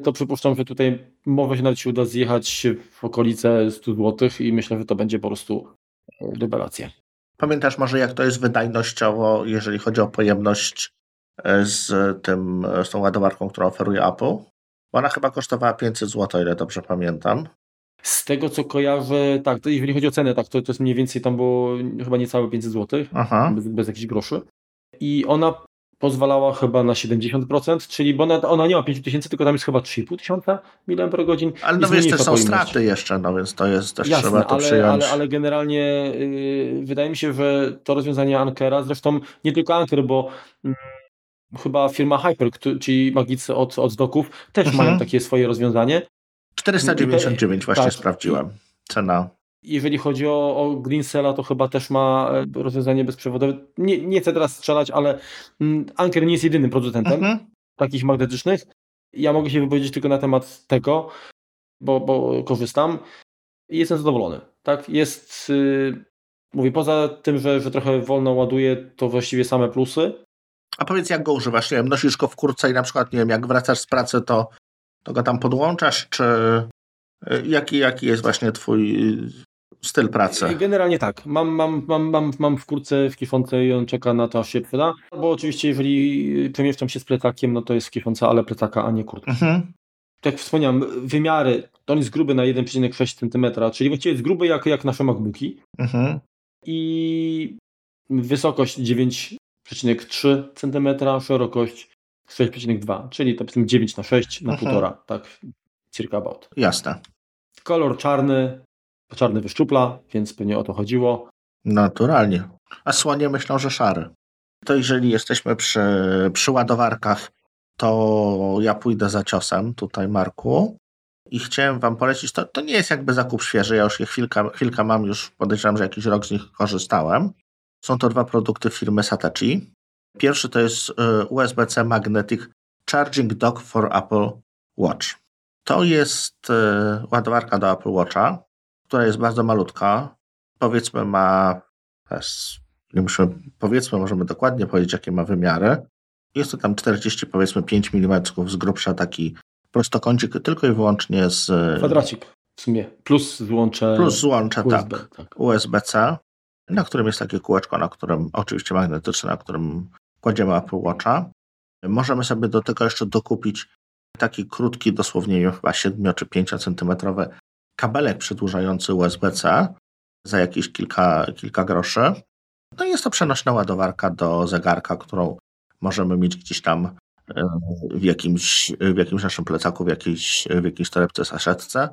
to przypuszczam, że tutaj może się nawet się uda zjechać w okolice 100 zł i myślę, że to będzie po prostu rewelacja. Pamiętasz może, jak to jest wydajnościowo, jeżeli chodzi o pojemność e, z, tym, z tą ładowarką, którą oferuje Apple? Ona chyba kosztowała 500 zł, o ile dobrze pamiętam. Z tego co kojarzę, tak, to jeżeli chodzi o cenę, tak, to, to jest mniej więcej tam było chyba niecałe 500 zł, Aha. Bez, bez jakichś groszy. I ona pozwalała chyba na 70%, czyli bo ona, ona nie ma 5000, tylko tam jest chyba 3500 mAh. Ale no wiesz, to są straty jeszcze, no więc to jest też Jasne, trzeba to ale, przyjąć. Ale, ale generalnie yy, wydaje mi się, że to rozwiązanie Ankera, zresztą nie tylko Anker, bo yy, chyba firma Hyper, czyli magicy od, od doków, też mhm. mają takie swoje rozwiązanie. 499 właśnie tak, sprawdziłem. Cena. Jeżeli chodzi o, o Greensela, to chyba też ma e, rozwiązanie bezprzewodowe. Nie, nie chcę teraz strzelać, ale mm, Anker nie jest jedynym producentem mhm. takich magnetycznych. Ja mogę się wypowiedzieć tylko na temat tego, bo, bo korzystam i jestem zadowolony. Tak? Jest, yy, mówię, poza tym, że, że trochę wolno ładuje, to właściwie same plusy. A powiedz, jak go używasz? Nie wiem, nosisz go w kurce i na przykład, nie wiem, jak wracasz z pracy, to, to go tam podłączasz, czy y, jaki, jaki jest właśnie twój styl pracy? Generalnie tak. Mam, mam, mam, mam, mam w kurce, w kieszonce i on czeka na to, aż się przyda. Bo oczywiście, jeżeli przemieszczam się z plecakiem, no to jest w kieszonce, ale plecaka, a nie kurtka. Mhm. Tak jak wspomniałem, wymiary, to on jest gruby na 1,6 cm, czyli właściwie jest gruby jak, jak nasze MacBooki. Mhm. I wysokość 9,3 cm, szerokość 6,2, czyli to powiedzmy 9 na 6 na mhm. 1,5, tak circa about. Jasne. Kolor czarny, czarny wyszczupla, więc pewnie o to chodziło. Naturalnie. A słonie myślą, że szary. To jeżeli jesteśmy przy, przy ładowarkach, to ja pójdę za ciosem tutaj, Marku. I chciałem Wam polecić, to, to nie jest jakby zakup świeży, ja już je chwilkę, chwilkę mam, już podejrzewam, że jakiś rok z nich korzystałem. Są to dwa produkty firmy Satechi. Pierwszy to jest y, USB-C Magnetic Charging Dock for Apple Watch. To jest y, ładowarka do Apple Watcha, która jest bardzo malutka. Powiedzmy ma, nie musimy, powiedzmy, możemy dokładnie powiedzieć, jakie ma wymiary. Jest to tam 40, powiedzmy 5 mm z grubsza taki prostokącik, tylko i wyłącznie z... Kwadracik w sumie, plus złącze Plus złącze, USB, tak, tak. USB-C, na którym jest takie kółeczko, na którym, oczywiście magnetyczne, na którym kładziemy Apple Watcha. Możemy sobie do tego jeszcze dokupić taki krótki, dosłownie chyba 7 czy 5 centymetrowy kabelek przedłużający USB-C za jakieś kilka, kilka groszy. No i jest to przenośna ładowarka do zegarka, którą możemy mieć gdzieś tam e, w jakimś, w jakimś naszym plecaku, w jakiejś, w jakiejś torebce, saszetce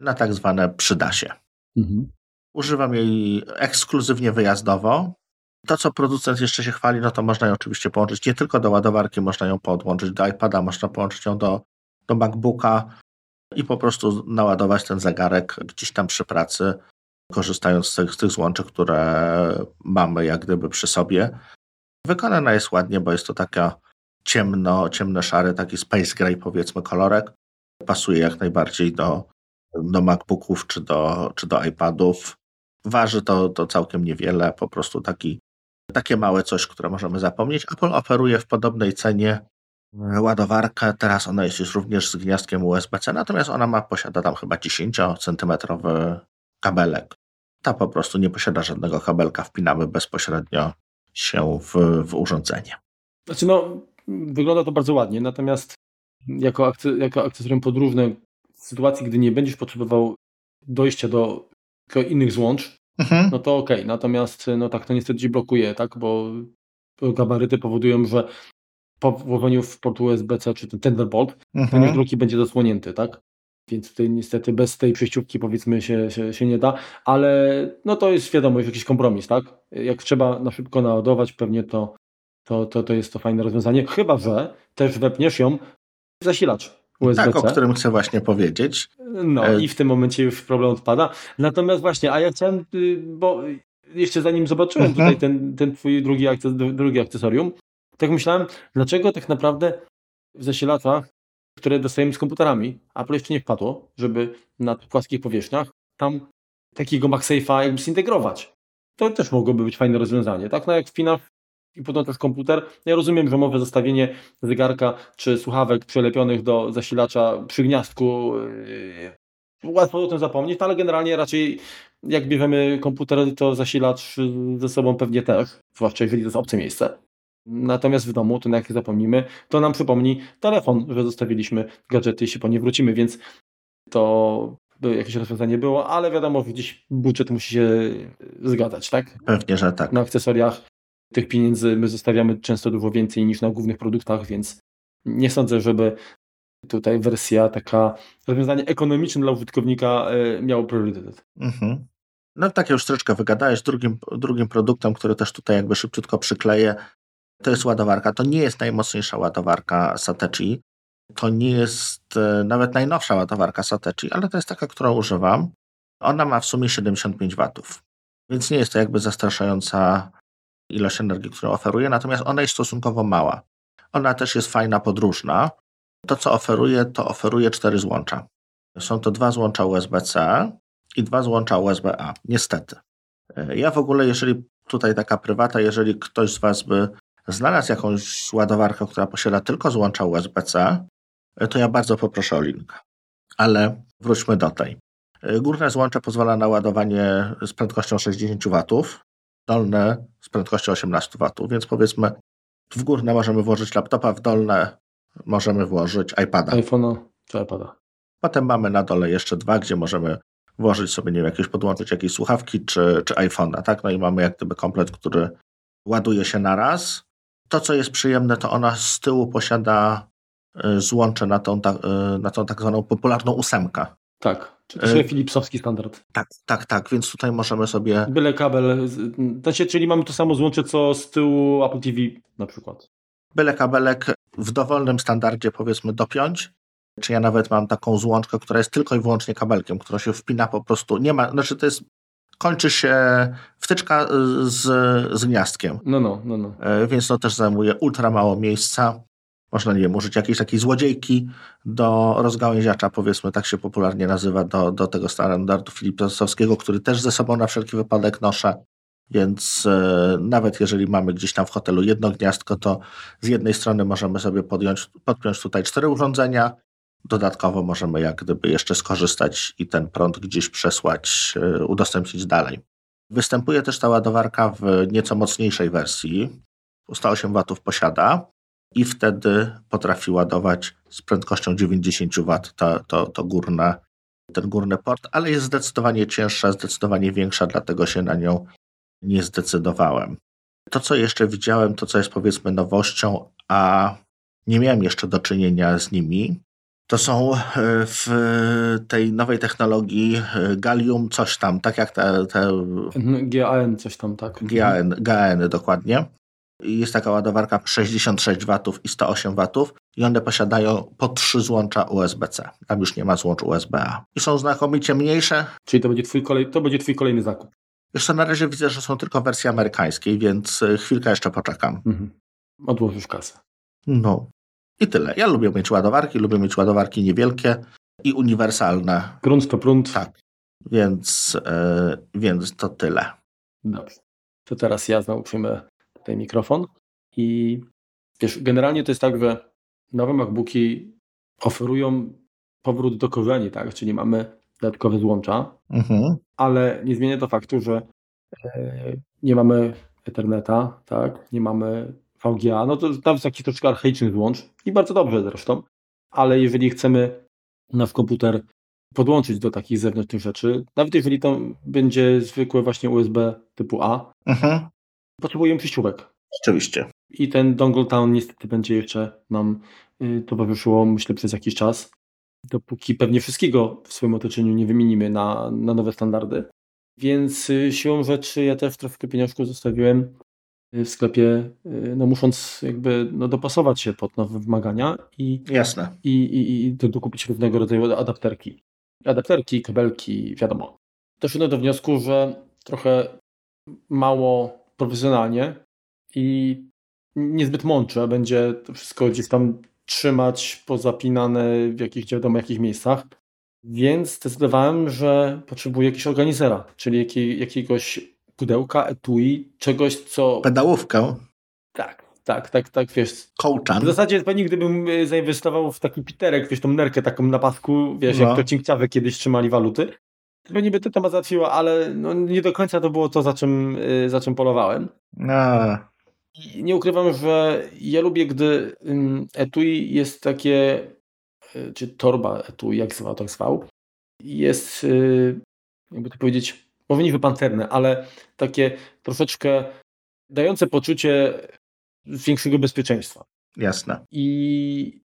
na tak zwane przydasie. Mhm. Używam jej ekskluzywnie wyjazdowo. To, co producent jeszcze się chwali, no to można ją oczywiście połączyć nie tylko do ładowarki, można ją podłączyć do iPada, można połączyć ją do, do MacBooka i po prostu naładować ten zegarek gdzieś tam przy pracy, korzystając z tych, z tych złączy, które mamy jak gdyby przy sobie. Wykonana jest ładnie, bo jest to taka ciemno, ciemno-szary, taki space gray powiedzmy kolorek. Pasuje jak najbardziej do, do MacBooków czy do, czy do iPadów. Waży to, to całkiem niewiele, po prostu taki, takie małe coś, które możemy zapomnieć. Apple oferuje w podobnej cenie ładowarkę. Teraz ona jest już również z gniazdkiem USB-C, natomiast ona ma, posiada tam chyba 10-centymetrowy kabelek. Ta po prostu nie posiada żadnego kabelka, wpinamy bezpośrednio się w, w urządzenie. Znaczy no, wygląda to bardzo ładnie, natomiast jako, akce, jako akcesorium podróżne w sytuacji, gdy nie będziesz potrzebował dojścia do, do innych złącz, mhm. no to ok. Natomiast no tak to niestety ci blokuje, tak, bo gabaryty powodują, że po włożeniu w port USB-C czy ten Thunderbolt, mhm. ten drugi będzie zasłonięty, tak? Więc tutaj niestety bez tej przejściówki powiedzmy się, się, się nie da, ale no to jest wiadomo, jest jakiś kompromis, tak? Jak trzeba na szybko naładować, pewnie to, to, to, to jest to fajne rozwiązanie, chyba że też wepniesz ją w zasilacz USB-C. Tak, o którym chcę właśnie powiedzieć. No e... i w tym momencie już problem odpada. Natomiast właśnie, a ja chciałem, y, bo jeszcze zanim zobaczyłem mhm. tutaj ten, ten twój drugi, drugi akcesorium, tak myślałem, dlaczego tak naprawdę w zasilaczach, które dostajemy z komputerami, Apple jeszcze nie wpadło, żeby na płaskich powierzchniach tam takiego MagSafe'a jakby zintegrować. To też mogłoby być fajne rozwiązanie, tak? No jak wpinasz i podłączasz komputer, ja rozumiem, że mowe zostawienie zegarka czy słuchawek przylepionych do zasilacza przy gniazdku yy, łatwo o tym zapomnieć, no ale generalnie raczej jak bierzemy komputer, to zasilacz ze sobą pewnie też, zwłaszcza jeżeli to jest obce miejsce. Natomiast w domu, to jak zapomnimy, to nam przypomni telefon, że zostawiliśmy gadżety i się po nie wrócimy, więc to by jakieś rozwiązanie było, ale wiadomo, gdzieś budżet musi się zgadzać, tak? Pewnie, że tak. Na akcesoriach tych pieniędzy my zostawiamy często dużo więcej niż na głównych produktach, więc nie sądzę, żeby tutaj wersja taka rozwiązanie ekonomiczne dla użytkownika e, miało priorytet. Mhm. No tak już troszeczkę wygadałeś. Drugim, drugim produktem, który też tutaj jakby szybciutko przykleję, To jest ładowarka. To nie jest najmocniejsza ładowarka Satechi. To nie jest e, nawet najnowsza ładowarka Satechi, ale to jest taka, którą używam. Ona ma w sumie 75 watów, więc nie jest to jakby zastraszająca ilość energii, którą oferuje, natomiast ona jest stosunkowo mała. Ona też jest fajna, podróżna. To, co oferuje, to oferuje cztery złącza. Są to dwa złącza USB-C i dwa złącza USB-A. Niestety. E, ja w ogóle, jeżeli tutaj taka prywata, jeżeli ktoś z Was by znalazł jakąś ładowarkę, która posiada tylko złącza USB-C, e, to ja bardzo poproszę o link. Ale wróćmy do tej. E, górne złącze pozwala na ładowanie z prędkością 60 W, dolne z prędkością 18 W, więc powiedzmy w górne możemy włożyć laptopa, w dolne możemy włożyć iPada. iPhone'a czy iPada. Potem mamy na dole jeszcze dwa, gdzie możemy włożyć sobie, nie wiem, jakieś podłączyć jakieś słuchawki czy, czy iPhone'a, tak? No i mamy jak gdyby komplet, który ładuje się na raz. To, co jest przyjemne, to ona z tyłu posiada y, złącze na tą, y, na tą tak zwaną popularną ósemkę. Tak, czy to jest Philipsowski standard. Tak, tak, tak, więc tutaj możemy sobie... Byle kabel, znaczy, czyli mamy to samo złącze, co z tyłu Apple TV na przykład. Byle kabelek w dowolnym standardzie powiedzmy dopiąć, czy ja nawet mam taką złączkę, która jest tylko i wyłącznie kabelkiem, która się wpina po prostu, nie ma, znaczy to jest, kończy się wtyczka z, z gniazdkiem. No, no, no, no. E, więc to też zajmuje ultra mało miejsca. Można, nie wiem, użyć jakiejś takiej złodziejki do rozgałęziacza, powiedzmy, tak się popularnie nazywa, do, do tego standardu Philipsowskiego, który też ze sobą na wszelki wypadek noszę. Więc e, nawet jeżeli mamy gdzieś tam w hotelu jedno gniazdko, to z jednej strony możemy sobie podjąć, podpiąć tutaj cztery urządzenia, Dodatkowo możemy jak gdyby jeszcze skorzystać i ten prąd gdzieś przesłać, e, udostępnić dalej. Występuje też ta ładowarka w nieco mocniejszej wersji. 108 W posiada i wtedy potrafi ładować z prędkością 90 W to, to, to górne, ten górny port, ale jest zdecydowanie cięższa, zdecydowanie większa, dlatego się na nią nie zdecydowałem. To, co jeszcze widziałem, to co jest powiedzmy nowością, a nie miałem jeszcze do czynienia z nimi, to są e, w tej nowej technologii e, gallium coś tam, tak jak te... te GAN coś tam, tak. GAN, GAN dokładnie. Jest taka ładowarka 66 W i 108 W i one posiadają po trzy złącza USB-C. Tam już nie ma złącz USB-A. I są znakomicie mniejsze. Czyli to będzie twój, kolej, to będzie twój kolejny zakup. Jeszcze na razie widzę, że są tylko wersje amerykańskiej, więc e, chwilkę jeszcze poczekam. Mhm. Odłożysz kasę. No. I tyle. Ja lubię mieć ładowarki, lubię mieć ładowarki niewielkie i uniwersalne. Grunt to prąd. Tak. Więc, yy, więc to tyle. Dobrze. To teraz ja znowu przyjmę tutaj mikrofon. I wiesz, generalnie to jest tak, że nowe MacBooki oferują powrót do korzeni, tak? Czyli mamy dodatkowe złącza, mhm. ale nie zmienia to faktu, że e, nie mamy Etherneta, tak? Nie mamy VGA, no to tam jest taki troszkę archaiczny złącz i bardzo dobrze zresztą, ale jeżeli chcemy nasz komputer podłączyć do takich zewnętrznych rzeczy, nawet jeżeli to będzie zwykłe właśnie USB typu A, mhm. Potrzebujemy przyściółek. Oczywiście. I ten dongle town niestety będzie jeszcze nam y, towarzyszyło, myślę, przez jakiś czas, dopóki pewnie wszystkiego w swoim otoczeniu nie wymienimy na, na nowe standardy. Więc y, siłą rzeczy ja też troszkę pieniążków zostawiłem w sklepie, y, no musząc jakby no, dopasować się pod nowe wymagania i, Jasne. i, i, i dokupić różnego rodzaju adapterki. Adapterki, kabelki, wiadomo. Doszedłem do wniosku, że trochę mało profesjonalnie i niezbyt mądrze będzie to wszystko gdzieś tam trzymać pozapinane w jakichś wiadomo jakich miejscach. Więc zdecydowałem, że potrzebuję jakiegoś organizera, czyli jakiej, jakiegoś pudełka, etui, czegoś, co... Pedałówkę. Tak, tak, tak, tak, wiesz. Kołczan. W zasadzie pewnie gdybym y, zainwestował w taki piterek, wiesz, tą nerkę taką na pasku, wiesz, no. jak to cinkciawy kiedyś trzymali waluty, to pewnie by to temat załatwiło, ale no, nie do końca to było to, za czym, y, za czym polowałem. A. I nie ukrywam, że ja lubię, gdy etui jest takie, y, czy torba etui, jak zwał, tak zwał, jest, jakby to powiedzieć, może nie wypanterne, ale takie troszeczkę dające poczucie większego bezpieczeństwa. Jasne. I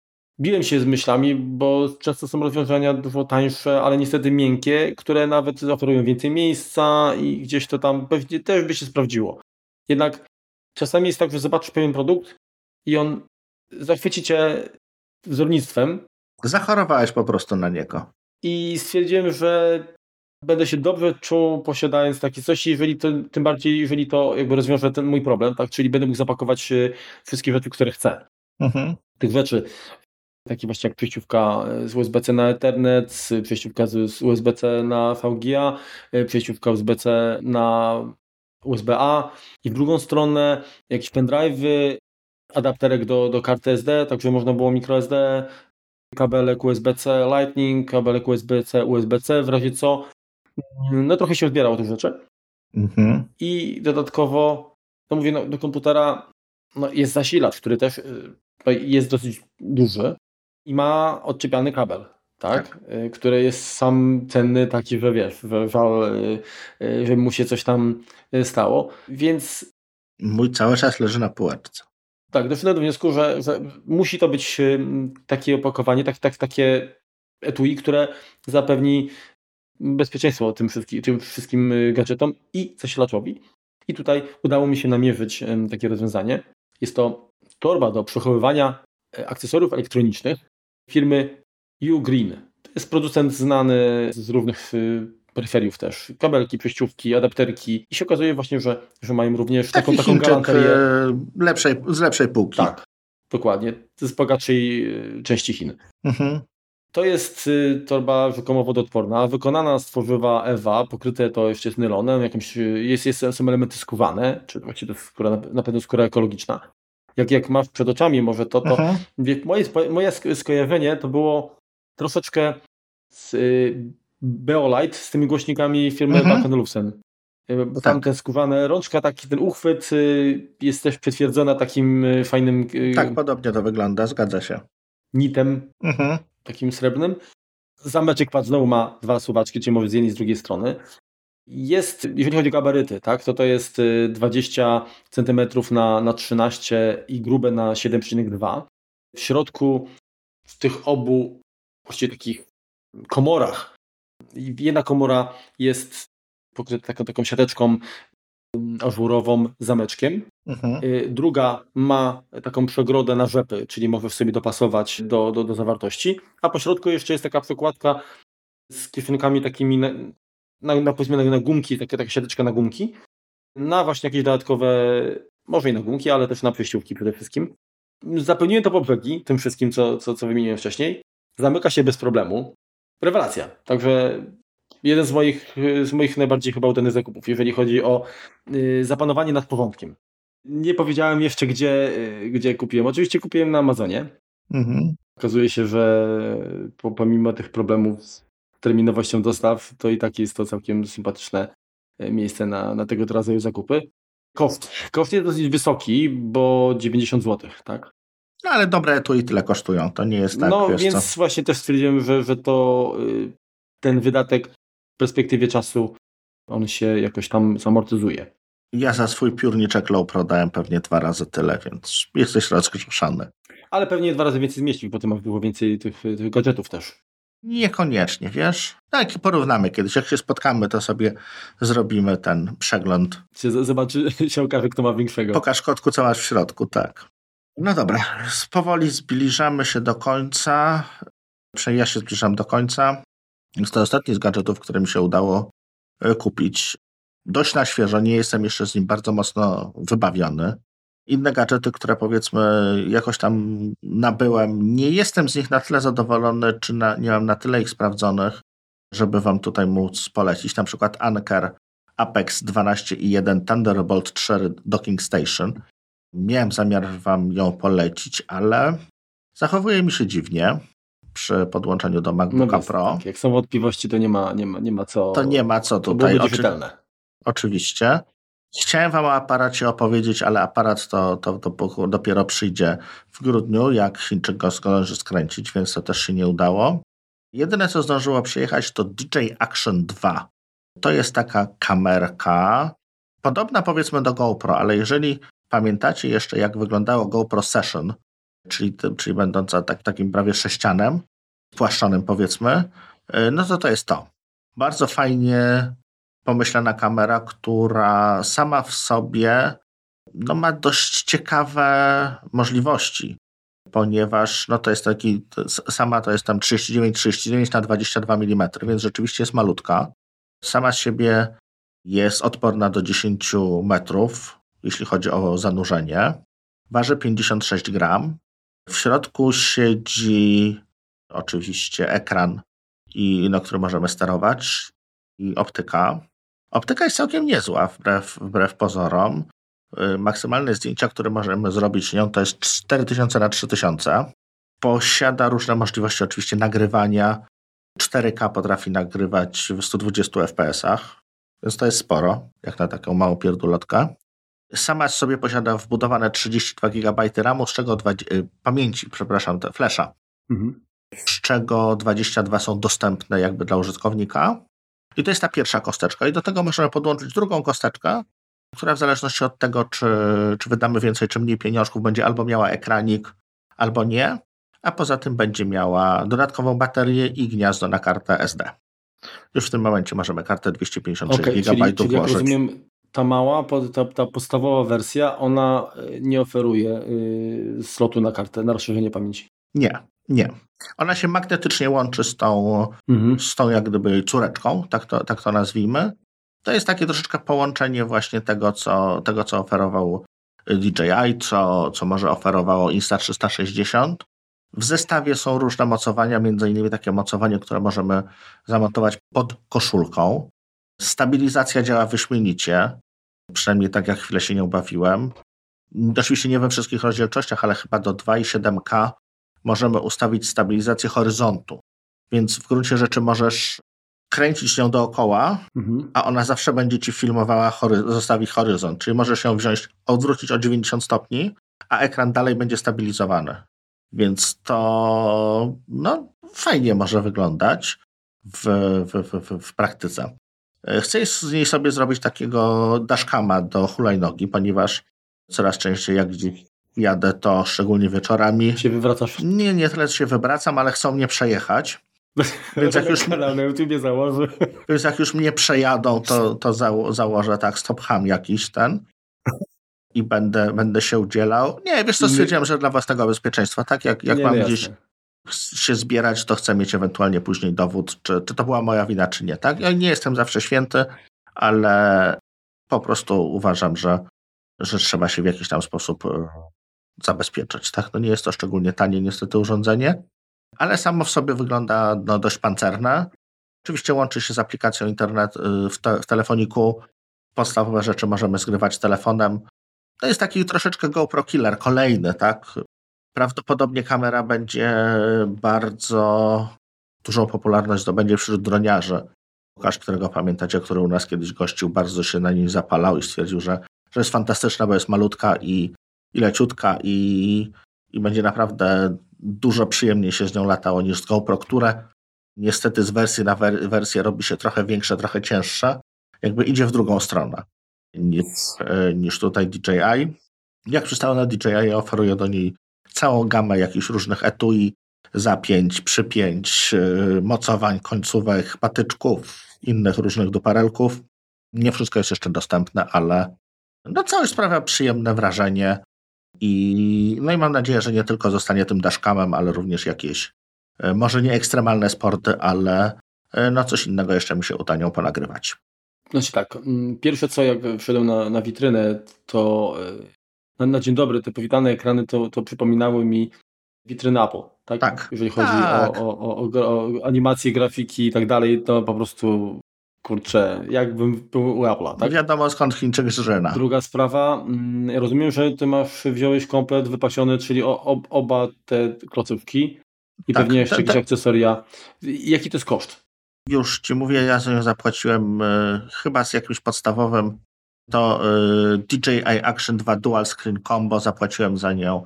biłem się z myślami, bo często są rozwiązania dużo tańsze, ale niestety miękkie, które nawet oferują więcej miejsca i gdzieś to tam pewnie też by się sprawdziło. Jednak czasami jest tak, że zobaczysz pewien produkt i on zachwyci cię wzornictwem. Zachorowałeś po prostu na niego. I stwierdziłem, że będę się dobrze czuł posiadając takie coś, jeżeli to, tym bardziej, jeżeli to jakby rozwiąże ten mój problem, tak? Czyli będę mógł zapakować e, wszystkie rzeczy, które chcę. Mhm. Tych rzeczy, takie właśnie jak przejściówka z USB-C na Ethernet, przejściówka z USB-C na VGA, e, przejściówka USB-C na USB-A i w drugą stronę jakieś pendrive'y, adapterek do, do karty SD, także można było microSD, kabelek USB-C Lightning, kabelek USB-C, USB-C, w razie co. No trochę się odbierało tych rzeczy. Mhm. I dodatkowo, no mówię, no, do komputera no, jest zasilacz, który też y, no, jest dosyć duży i ma odczepiany kabel. Tak? tak? Y, który jest sam cenny taki, że wiesz, że y, że mu się coś tam stało, więc... Mój cały czas leży na półeczce. Tak, doszedłem do wniosku, że, że, musi to być takie opakowanie, tak, tak, takie etui, które zapewni bezpieczeństwo tym wszystkim, tym wszystkim y, gadżetom i zasilaczowi. I tutaj udało mi się namierzyć takie rozwiązanie. Jest to torba do przechowywania e, akcesoriów elektronicznych firmy Ugreen. To jest producent znany z różnych y, peryferiów też. Kabelki, przejściówki, adapterki. I się okazuje właśnie, że, że mają również Taki taką, taką galanterię. E, lepszej, z lepszej półki. Tak, dokładnie. Z bogatszej e, części Chin. Mhm. To jest y, torba rzekomo wodoodporna, wykonana z tworzywa EWA, pokryte to jeszcze jest nylonem, jakimś, jest, jest, są elementy skuwane, czy właściwie to jest skóra, na pewno skóra ekologiczna. Jak, jak masz przed oczami może to, to mhm. moje, moje skojarzenie to było troszeczkę z y, Beolite z tymi głośnikami firmy mhm. Bang Olufsen. Y, bo tam tak. ten skówane rączka, taki ten uchwyt y, jest też przytwierdzona takim y, fajnym... Tak, podobnie to wygląda, zgadza się. Nitem, mhm. takim srebrnym. Zameczek pad znowu ma dwa suwaczki, czyli może z jednej i z drugiej strony. Jest, jeżeli chodzi o gabaryty, tak, to to jest 20 cm na, na 13 i grube na 7,2. W środku w tych obu właściwie takich komorach Jedna komora jest pokryta taką, taką siateczką mm, ażurową zameczkiem. Mhm. Y, druga ma taką przegrodę na rzepy, czyli może w sobie dopasować do, do, do zawartości. A po środku jeszcze jest taka przekładka z kieszonkami takimi na, na, na, powiedzmy na gumki, taka, taka siateczka na gumki. Na właśnie jakieś dodatkowe, może i na gumki, ale też na przejściówki przede wszystkim. Zapełniłem to po brzegi, tym wszystkim, co, co, co wymieniłem wcześniej. Zamyka się bez problemu rewelacja. Także jeden z moich, z moich najbardziej chyba udanych zakupów, jeżeli chodzi o y, zapanowanie nad porządkiem. Nie powiedziałem jeszcze, gdzie, y, gdzie kupiłem. Oczywiście kupiłem na Amazonie. Mhm. Okazuje się, że pomimo tych problemów z terminowością dostaw, to i tak jest to całkiem sympatyczne y, miejsce na, na tego rodzaju zakupy. Koszt. Koszt jest dosyć wysoki, bo 90 zł, tak? No ale dobre tu i tyle kosztują, to nie jest tak. No więc co? właśnie też stwierdziłem, że, że to y, ten wydatek w perspektywie czasu on się jakoś tam zamortyzuje. Ja za swój piórniczek low pro dałem pewnie dwa razy tyle, więc jesteś rozgrzeszony. Ale pewnie dwa razy więcej zmieścił, bo ty masz było więcej tych, tych gadżetów też. Niekoniecznie, wiesz? Tak, porównamy kiedyś. Jak się spotkamy, to sobie zrobimy ten przegląd. Zobaczy, [LAUGHS] się okaże, kto ma większego. Pokaż kotku, co masz w środku, tak. No dobra, powoli zbliżamy się do końca. Przynajmniej ja się zbliżam do końca. Jest to ostatni z gadżetów, który mi się udało e, kupić. Dość na świeżo, nie jestem jeszcze z nim bardzo mocno wybawiony. Inne gadżety, które powiedzmy jakoś tam nabyłem, nie jestem z nich na tyle zadowolony, czy na, nie mam na tyle ich sprawdzonych, żeby wam tutaj móc polecić. Na przykład Anker Apex 12.1 Thunderbolt 4 Docking Station. Miałem zamiar Wam ją polecić, ale zachowuje mi się dziwnie przy podłączeniu do MacBooka no Pro. Tak, jak są wątpliwości, to nie ma, nie ma, nie ma co. To nie ma co tutaj. Oczy... Oczywiście. Chciałem Wam o aparacie opowiedzieć, ale aparat to, to, to dopiero przyjdzie w grudniu, jak Chińczyk go zdąży skręcić, więc to też się nie udało. Jedyne, co zdążyło przyjechać, to DJ Action 2. To jest taka kamerka, podobna powiedzmy do GoPro, ale jeżeli Pamiętacie jeszcze, jak wyglądało GoPro Session, czyli, czyli będąca tak, takim prawie sześcianem, płaszczonym powiedzmy, y, no to to jest to. Bardzo fajnie pomyślana kamera, która sama w sobie no, ma dość ciekawe możliwości, ponieważ no, to jest taki, sama to jest tam 39-39 na 22 mm, więc rzeczywiście jest malutka. Sama z siebie jest odporna do 10 metrów, jeśli chodzi o zanurzenie. Waży 56 gram. W środku siedzi oczywiście ekran, i, na którym możemy sterować, i optyka. Optyka jest całkiem niezła, wbrew, wbrew pozorom. Y, maksymalne zdjęcia, które możemy zrobić nią, to jest 4000 na 3000. Posiada różne możliwości oczywiście nagrywania. 4K potrafi nagrywać w 120 fps, więc to jest sporo, jak na taką małą pierdulotkę. Sama sobie posiada wbudowane 32 GB RAMu, z czego 20, y, pamięci, przepraszam, te flesza, mhm. z czego 22 są dostępne jakby dla użytkownika. I to jest ta pierwsza kosteczka. I do tego możemy podłączyć drugą kosteczkę, która w zależności od tego, czy, czy wydamy więcej, czy mniej pieniążków, będzie albo miała ekranik, albo nie, a poza tym będzie miała dodatkową baterię i gniazdo na kartę SD. Już w tym momencie możemy kartę 256 okay, GB czyli, czyli włożyć. rozumiem, ta mała, ta, ta, podstawowa wersja, ona e, nie oferuje y, slotu na kartę, na rozszerzenie pamięci. Nie, nie. Ona się magnetycznie łączy z tą, mhm. z tą jak gdyby córeczką, tak to, tak to nazwijmy. To jest takie troszeczkę połączenie właśnie tego, co, tego, co oferował DJI, co, co może oferowało Insta360. W zestawie są różne mocowania, między innymi takie mocowanie, które możemy zamontować pod koszulką. Stabilizacja działa wyśmienicie, przynajmniej tak jak chwilę się nie ubawiłem. Oczywiście nie we wszystkich rozdzielczościach, ale chyba do 2,7K możemy ustawić stabilizację horyzontu. Więc w gruncie rzeczy możesz kręcić ją dookoła, mhm. a ona zawsze będzie ci filmowała, hory zostawi horyzont. Czyli możesz ją wziąć, odwrócić o 90 stopni, a ekran dalej będzie stabilizowany. Więc to no, fajnie może wyglądać w, w, w, w praktyce. Chcę z niej sobie zrobić takiego dashcama do hulajnogi, ponieważ coraz częściej jak gdzieś jadę, to szczególnie wieczorami. Się wywracasz? Nie, nie tyle się wywracam, ale chcą mnie przejechać. Więc jak już, kanał na YouTubie założę. Więc jak już mnie przejadą, to, to zało, założę tak stop ham jakiś ten i będę, będę się udzielał. Nie, wiesz co, stwierdziłem, że dla własnego bezpieczeństwa, tak jak, jak nie, mam gdzieś się zbierać, to chcę mieć ewentualnie później dowód, czy, czy to była moja wina, czy nie. Tak? Ja nie jestem zawsze święty, ale po prostu uważam, że, że trzeba się w jakiś tam sposób zabezpieczyć. Tak? No nie jest to szczególnie tanie niestety urządzenie, ale samo w sobie wygląda no, dość pancerne. Oczywiście łączy się z aplikacją internet y, w, te, w telefoniku. Podstawowe rzeczy możemy zgrywać telefonem. To jest taki troszeczkę GoPro killer, kolejny, tak? Prawdopodobnie kamera będzie bardzo dużą popularność zdobędzie wśród droniarzy. Łukasz, którego pamiętacie, który u nas kiedyś gościł, bardzo się na nim zapalał i stwierdził, że, że jest fantastyczna, bo jest malutka i leciutka i, i będzie naprawdę dużo przyjemniej się z nią latało niż z GoPro, które niestety z wersji na wersję robi się trochę większe, trochę cięższe. Jakby idzie w drugą stronę niż, e, niż tutaj DJI. Jak przystało na DJI, oferuję do niej całą gamę jakichś różnych etui, zapięć, przypięć, e, mocowań, końcówek, patyczków, innych różnych duparelków. Nie wszystko jest jeszcze dostępne, ale no całość sprawia przyjemne wrażenie. I, no i mam nadzieję, że nie tylko zostanie tym dashcamem, ale również jakieś, e, może nie ekstremalne sporty, ale e, no coś innego jeszcze mi się uda nią ponagrywać. Znaczy tak, mm, pierwsze co jak wszedłem na, na witrynę, to na, na, dzień dobry te powitane ekrany to, to przypominały mi witryny Apple, tak? tak. Jeżeli chodzi tak. O, o, o, o, animacje, grafiki i tak dalej, to po prostu kurczę, jakbym był u Apple'a, tak? Wiadomo skąd Chińczyk żrena. Druga sprawa, mm, rozumiem, że ty masz, wziąłeś komplet wypasiony, czyli o, oba te klocówki i tak, pewnie jeszcze te, te... jakieś akcesoria. Jaki to jest koszt? Już ci mówię, ja za nią zapłaciłem y, chyba z jakimś podstawowym to y, DJI Action 2 Dual Screen Combo zapłaciłem za nią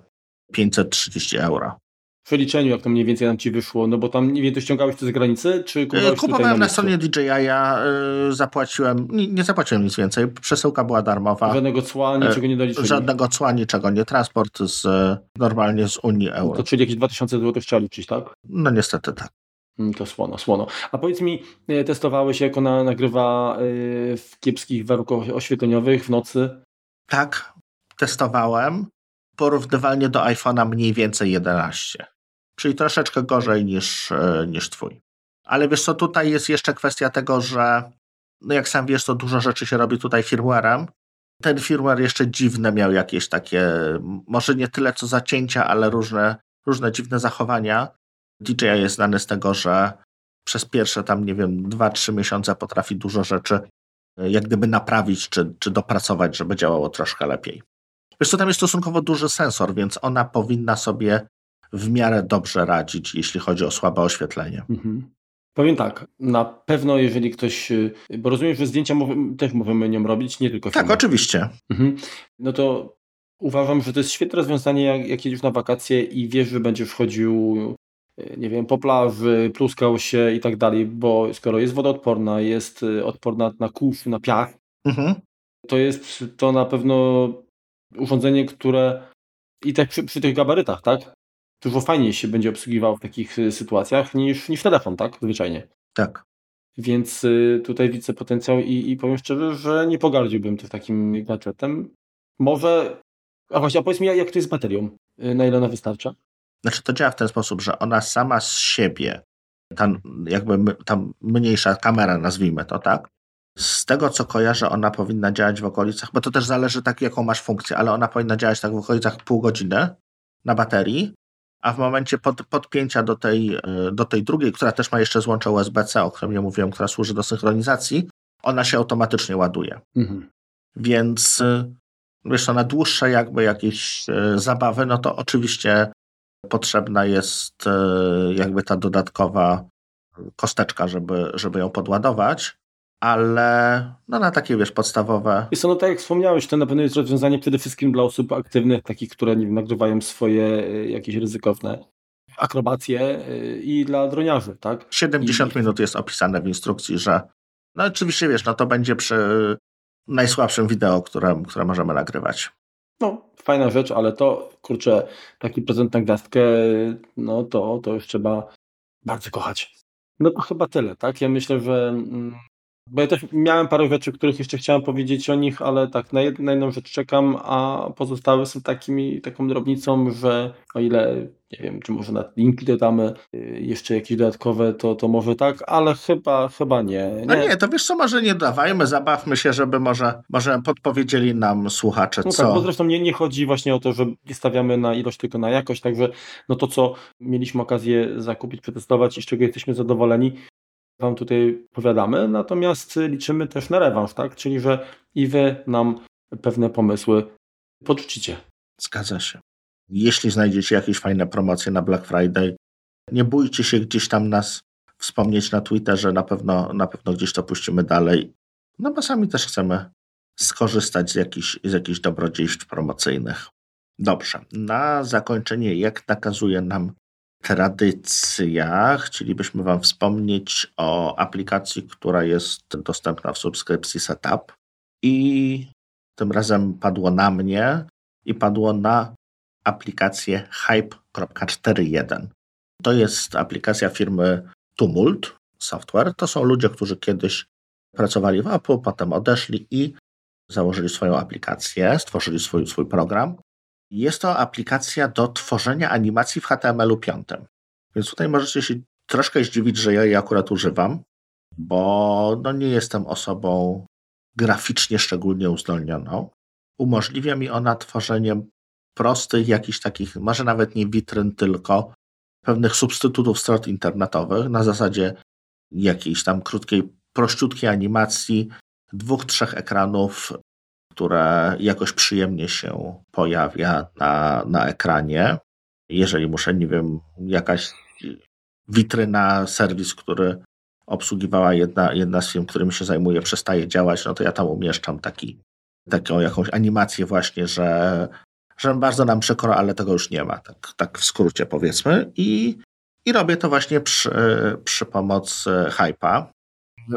530 euro przeliczeniu, jak to mniej więcej nam ci wyszło, no bo tam nie wiem, to ściągałeś to z granicy, czy kupowałeś Kupowałem na, na stronie DJI, ja y, zapłaciłem, nie, nie, zapłaciłem nic więcej, przesyłka była darmowa. Żadnego cła, niczego nie doliczyli? Żadnego cła, niczego nie, transport z, normalnie z Unii Euro. No to czyli jakieś 2000 zł trzeba liczyć, tak? No niestety tak. Mm, to słono, słono. A powiedz mi, e, testowałeś jak ona nagrywa e, w kiepskich warunkach oświetleniowych w nocy? Tak, testowałem porównywalnie do iPhone'a mniej więcej 11. Czyli troszeczkę gorzej niż, e, niż twój. Ale wiesz co, tutaj jest jeszcze kwestia tego, że no jak sam wiesz, to dużo rzeczy się robi tutaj firmwarem. Ten firmware jeszcze dziwne miał jakieś takie, może nie tyle co zacięcia, ale różne, różne dziwne zachowania. DJI jest znany z tego, że przez pierwsze tam, nie wiem, 2-3 miesiące potrafi dużo rzeczy e, jak gdyby naprawić czy, czy dopracować, żeby działało troszkę lepiej. Wiesz co, tam jest stosunkowo duży sensor, więc ona powinna sobie w miarę dobrze radzić, jeśli chodzi o słabe oświetlenie. Mhm. Powiem tak, na pewno jeżeli ktoś, y, bo rozumiem, że zdjęcia też możemy nią robić, nie tylko filmy. Tak, oczywiście. Mhm. No to uważam, że to jest świetne rozwiązanie, jak, jak jedziesz na wakacje i wiesz, że będziesz chodził, y, nie wiem, po plaży, pluskał się i tak dalej, bo skoro jest wodoodporna, jest y, odporna na kurz, na piach, mhm. to jest to na pewno urządzenie, które i tak przy, przy tych gabarytach, tak? Dużo fajniej się będzie obsługiwało w takich y, sytuacjach niż, niż telefon, tak? Zwyczajnie. Tak. Więc y, tutaj widzę potencjał i, i powiem szczerze, że nie pogardziłbym tym takim gadżetem. Może. A właśnie, a powiedz mi, jak to jest z baterią? Y, na ile ona wystarcza? Znaczy, to działa w ten sposób, że ona sama z siebie, ta, jakby ta mniejsza kamera, nazwijmy to, tak? Z tego, co kojarzę, ona powinna działać w okolicach, bo to też zależy tak, jaką masz funkcję, ale ona powinna działać tak w okolicach pół godziny na baterii, a w momencie pod, podpięcia do tej, e, do tej drugiej, która też ma jeszcze złącze USB-C, o którym ja mówiłem, która służy do synchronizacji, ona się automatycznie ładuje. Mhm. Więc e, wiesz, na dłuższe jakby jakieś e, zabawy, no to oczywiście potrzebna jest jakby ta dodatkowa kosteczka, żeby, żeby ją podładować ale no na takie, wiesz, podstawowe... Jest no tak jak wspomniałeś, to na pewno jest rozwiązanie przede wszystkim dla osób aktywnych, takich, które nie wiem, nagrywają swoje y, jakieś ryzykowne akrobacje y, i dla droniarzy, tak? 70 I... minut jest opisane w instrukcji, że no oczywiście, wiesz, no to będzie przy najsłabszym wideo, które, które możemy nagrywać. No, fajna rzecz, ale to, kurczę, taki prezent na gwiazdkę, no to, to już trzeba bardzo kochać. No to chyba tyle, tak? Ja myślę, że mm, bo ja też miałem parę rzeczy, których jeszcze chciałem powiedzieć o nich, ale tak, na, jed, na jedną rzecz czekam, a pozostałe są takimi, taką drobnicą, że o ile, nie wiem, czy może na linki dodamy y, jeszcze jakieś dodatkowe, to, to może tak, ale chyba, chyba nie, nie. No nie, to wiesz co, może nie dawajmy, zabawmy się, żeby może, może podpowiedzieli nam słuchacze, no co... Tak, bo zresztą nie, nie chodzi właśnie o to, że nie stawiamy na ilość, tylko na jakość, także no to, co mieliśmy okazję zakupić, przetestować i z czego jesteśmy zadowoleni, Wam tutaj powiadamy, natomiast liczymy też na rewanż, tak? Czyli, że i Wy nam pewne pomysły podrzucicie. Zgadza się. Jeśli znajdziecie jakieś fajne promocje na Black Friday, nie bójcie się gdzieś tam nas wspomnieć na Twitterze, na pewno, na pewno gdzieś to puścimy dalej. No bo sami też chcemy skorzystać z jakichś, z jakichś dobrodziejstw promocyjnych. Dobrze, na zakończenie, jak nakazuje nam tradycja chcielibyśmy Wam wspomnieć o aplikacji, która jest dostępna w subskrypcji Setup. I tym razem padło na mnie i padło na aplikację Hype.41. To jest aplikacja firmy Tumult Software. To są ludzie, którzy kiedyś pracowali w Apple, potem odeszli i założyli swoją aplikację, stworzyli swój, swój program. Jest to aplikacja do tworzenia animacji w HTML-u 5. Więc tutaj możecie się troszkę zdziwić, że ja jej akurat używam, bo no nie jestem osobą graficznie szczególnie uzdolnioną. Umożliwia mi ona tworzenie prostych, jakichś takich, może nawet nie witryn, tylko pewnych substytutów stron internetowych na zasadzie jakiejś tam krótkiej, prościutkiej animacji, dwóch, trzech ekranów które jakoś przyjemnie się pojawia na, na ekranie. Jeżeli muszę, nie wiem, jakaś witryna, serwis, który obsługiwała jedna, jedna z firm, którym się zajmuję, przestaje działać, no to ja tam umieszczam taki, taką jakąś animację właśnie, że, że bardzo nam przykro, ale tego już nie ma, tak, tak w skrócie powiedzmy. I, i robię to właśnie przy, przy pomocy Hype'a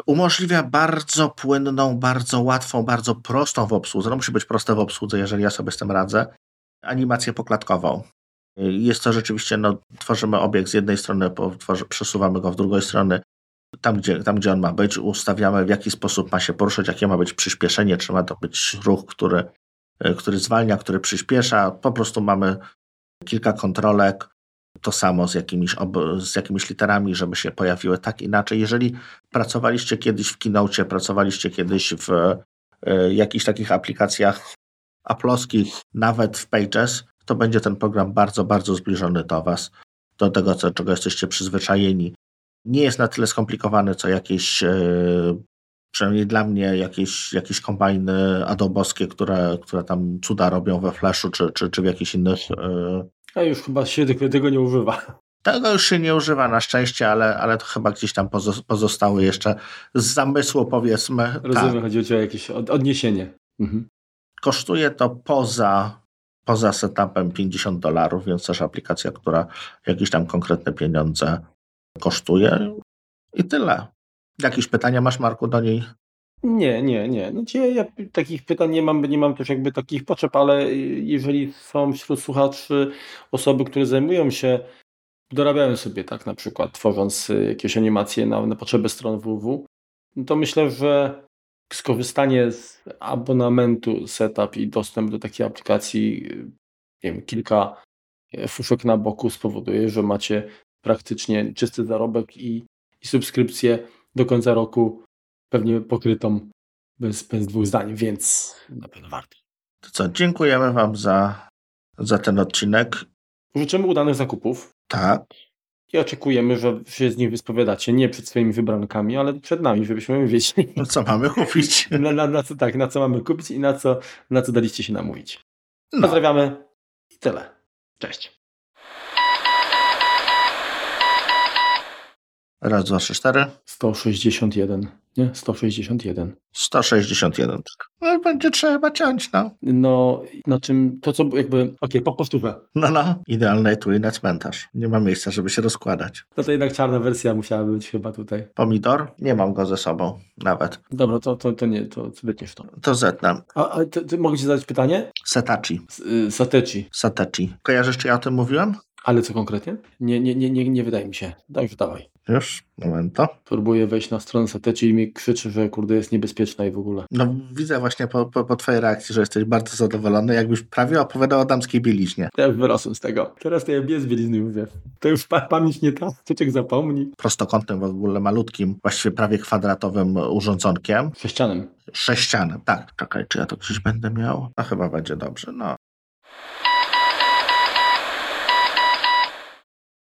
umożliwia bardzo płynną, bardzo łatwą, bardzo prostą w obsłudze. No musi być proste w obsłudze, jeżeli ja sobie z tym radzę. Animację poklatkową. Jest to rzeczywiście, no, tworzymy obiekt z jednej strony, przesuwamy go w drugą stronę, tam gdzie, tam gdzie on ma być, ustawiamy w jaki sposób ma się poruszać, jakie ma być przyspieszenie, czy ma to być ruch, który który zwalnia, który przyspiesza. Po prostu mamy kilka kontrolek, to samo z jakimiś, z jakimiś literami, żeby się pojawiły tak inaczej. Jeżeli pracowaliście kiedyś w Keynote, pracowaliście kiedyś w y, jakichś takich aplikacjach aploskich, nawet w Pages, to będzie ten program bardzo, bardzo zbliżony do Was, do tego, co, czego jesteście przyzwyczajeni. Nie jest na tyle skomplikowany, co jakieś, y, przynajmniej dla mnie, jakieś, jakieś kombajny adobowskie, które, które tam cuda robią we Flashu czy, czy, czy w jakichś innych y, a już chyba się tego nie używa. Tego już się nie używa na szczęście, ale, ale to chyba gdzieś tam pozostały jeszcze z zamysłu, powiedzmy. Rozumiem, tak. chodzi o jakieś odniesienie. Mhm. Kosztuje to poza, poza setupem 50 dolarów, więc też aplikacja, która jakieś tam konkretne pieniądze kosztuje. I tyle. Jakieś pytania masz, Marku, do niej? Nie, nie, nie. Znaczy ja, ja takich pytań nie mam, nie mam też jakby takich potrzeb, ale jeżeli są wśród słuchaczy osoby, które zajmują się, dorabiają sobie tak na przykład, tworząc y, jakieś animacje na, na potrzeby stron www, no to myślę, że skorzystanie z abonamentu setup i dostęp do takiej aplikacji, y, nie wiem, kilka y, fuszek na boku spowoduje, że macie praktycznie czysty zarobek i, i subskrypcję do końca roku pewnie pokrytą bez, bez dwóch zdań, więc na pewno warto. To co, dziękujemy Wam za, za ten odcinek. Życzymy udanych zakupów. Tak. I oczekujemy, że się z nich wyspowiadacie. Nie przed swoimi wybrankami, ale przed nami, żebyśmy wiedzieli. No co mamy kupić? [LAUGHS] na, na, na, co, tak, na co mamy kupić i na co, na co daliście się namówić. No. Pozdrawiamy i tyle. Cześć. Raz, dwa, trzy, cztery. 161. Nie, 161. 161. No, będzie trzeba ciąć, no. No, na czym, to co jakby, okej, okay, po powtórze. No, no, idealne etui na cmentarz. Nie ma miejsca, żeby się rozkładać. No to jednak czarna wersja musiała być chyba tutaj. Pomidor? Nie mam go ze sobą, nawet. Dobra, to, to, to nie, to wytniesz to. To zetnę. A, a ty, ty mogę ci zadać pytanie? Setachi. Y, Satechi. Satechi. Kojarzysz, czy ja o tym mówiłem? Ale co konkretnie? Nie, nie, nie, nie, nie wydaje mi się. Daj, dawaj. Już, momento. Próbuję wejść na stronę Sateci i mi krzyczy, że kurde jest niebezpieczna i w ogóle. No widzę właśnie po, po, po twojej reakcji, że jesteś bardzo zadowolony, jakbyś prawie opowiadał o damskiej bieliźnie. Ja już wyrosłem z tego. Teraz to ja bez bielizny mówię. To już pa pamięć nie ta, ciociek zapomni. Prostokątnym w ogóle malutkim, właściwie prawie kwadratowym urządzonkiem. Sześcianem. Sześcianem, tak. Czekaj, czy ja to gdzieś będę miał? No chyba będzie dobrze, no.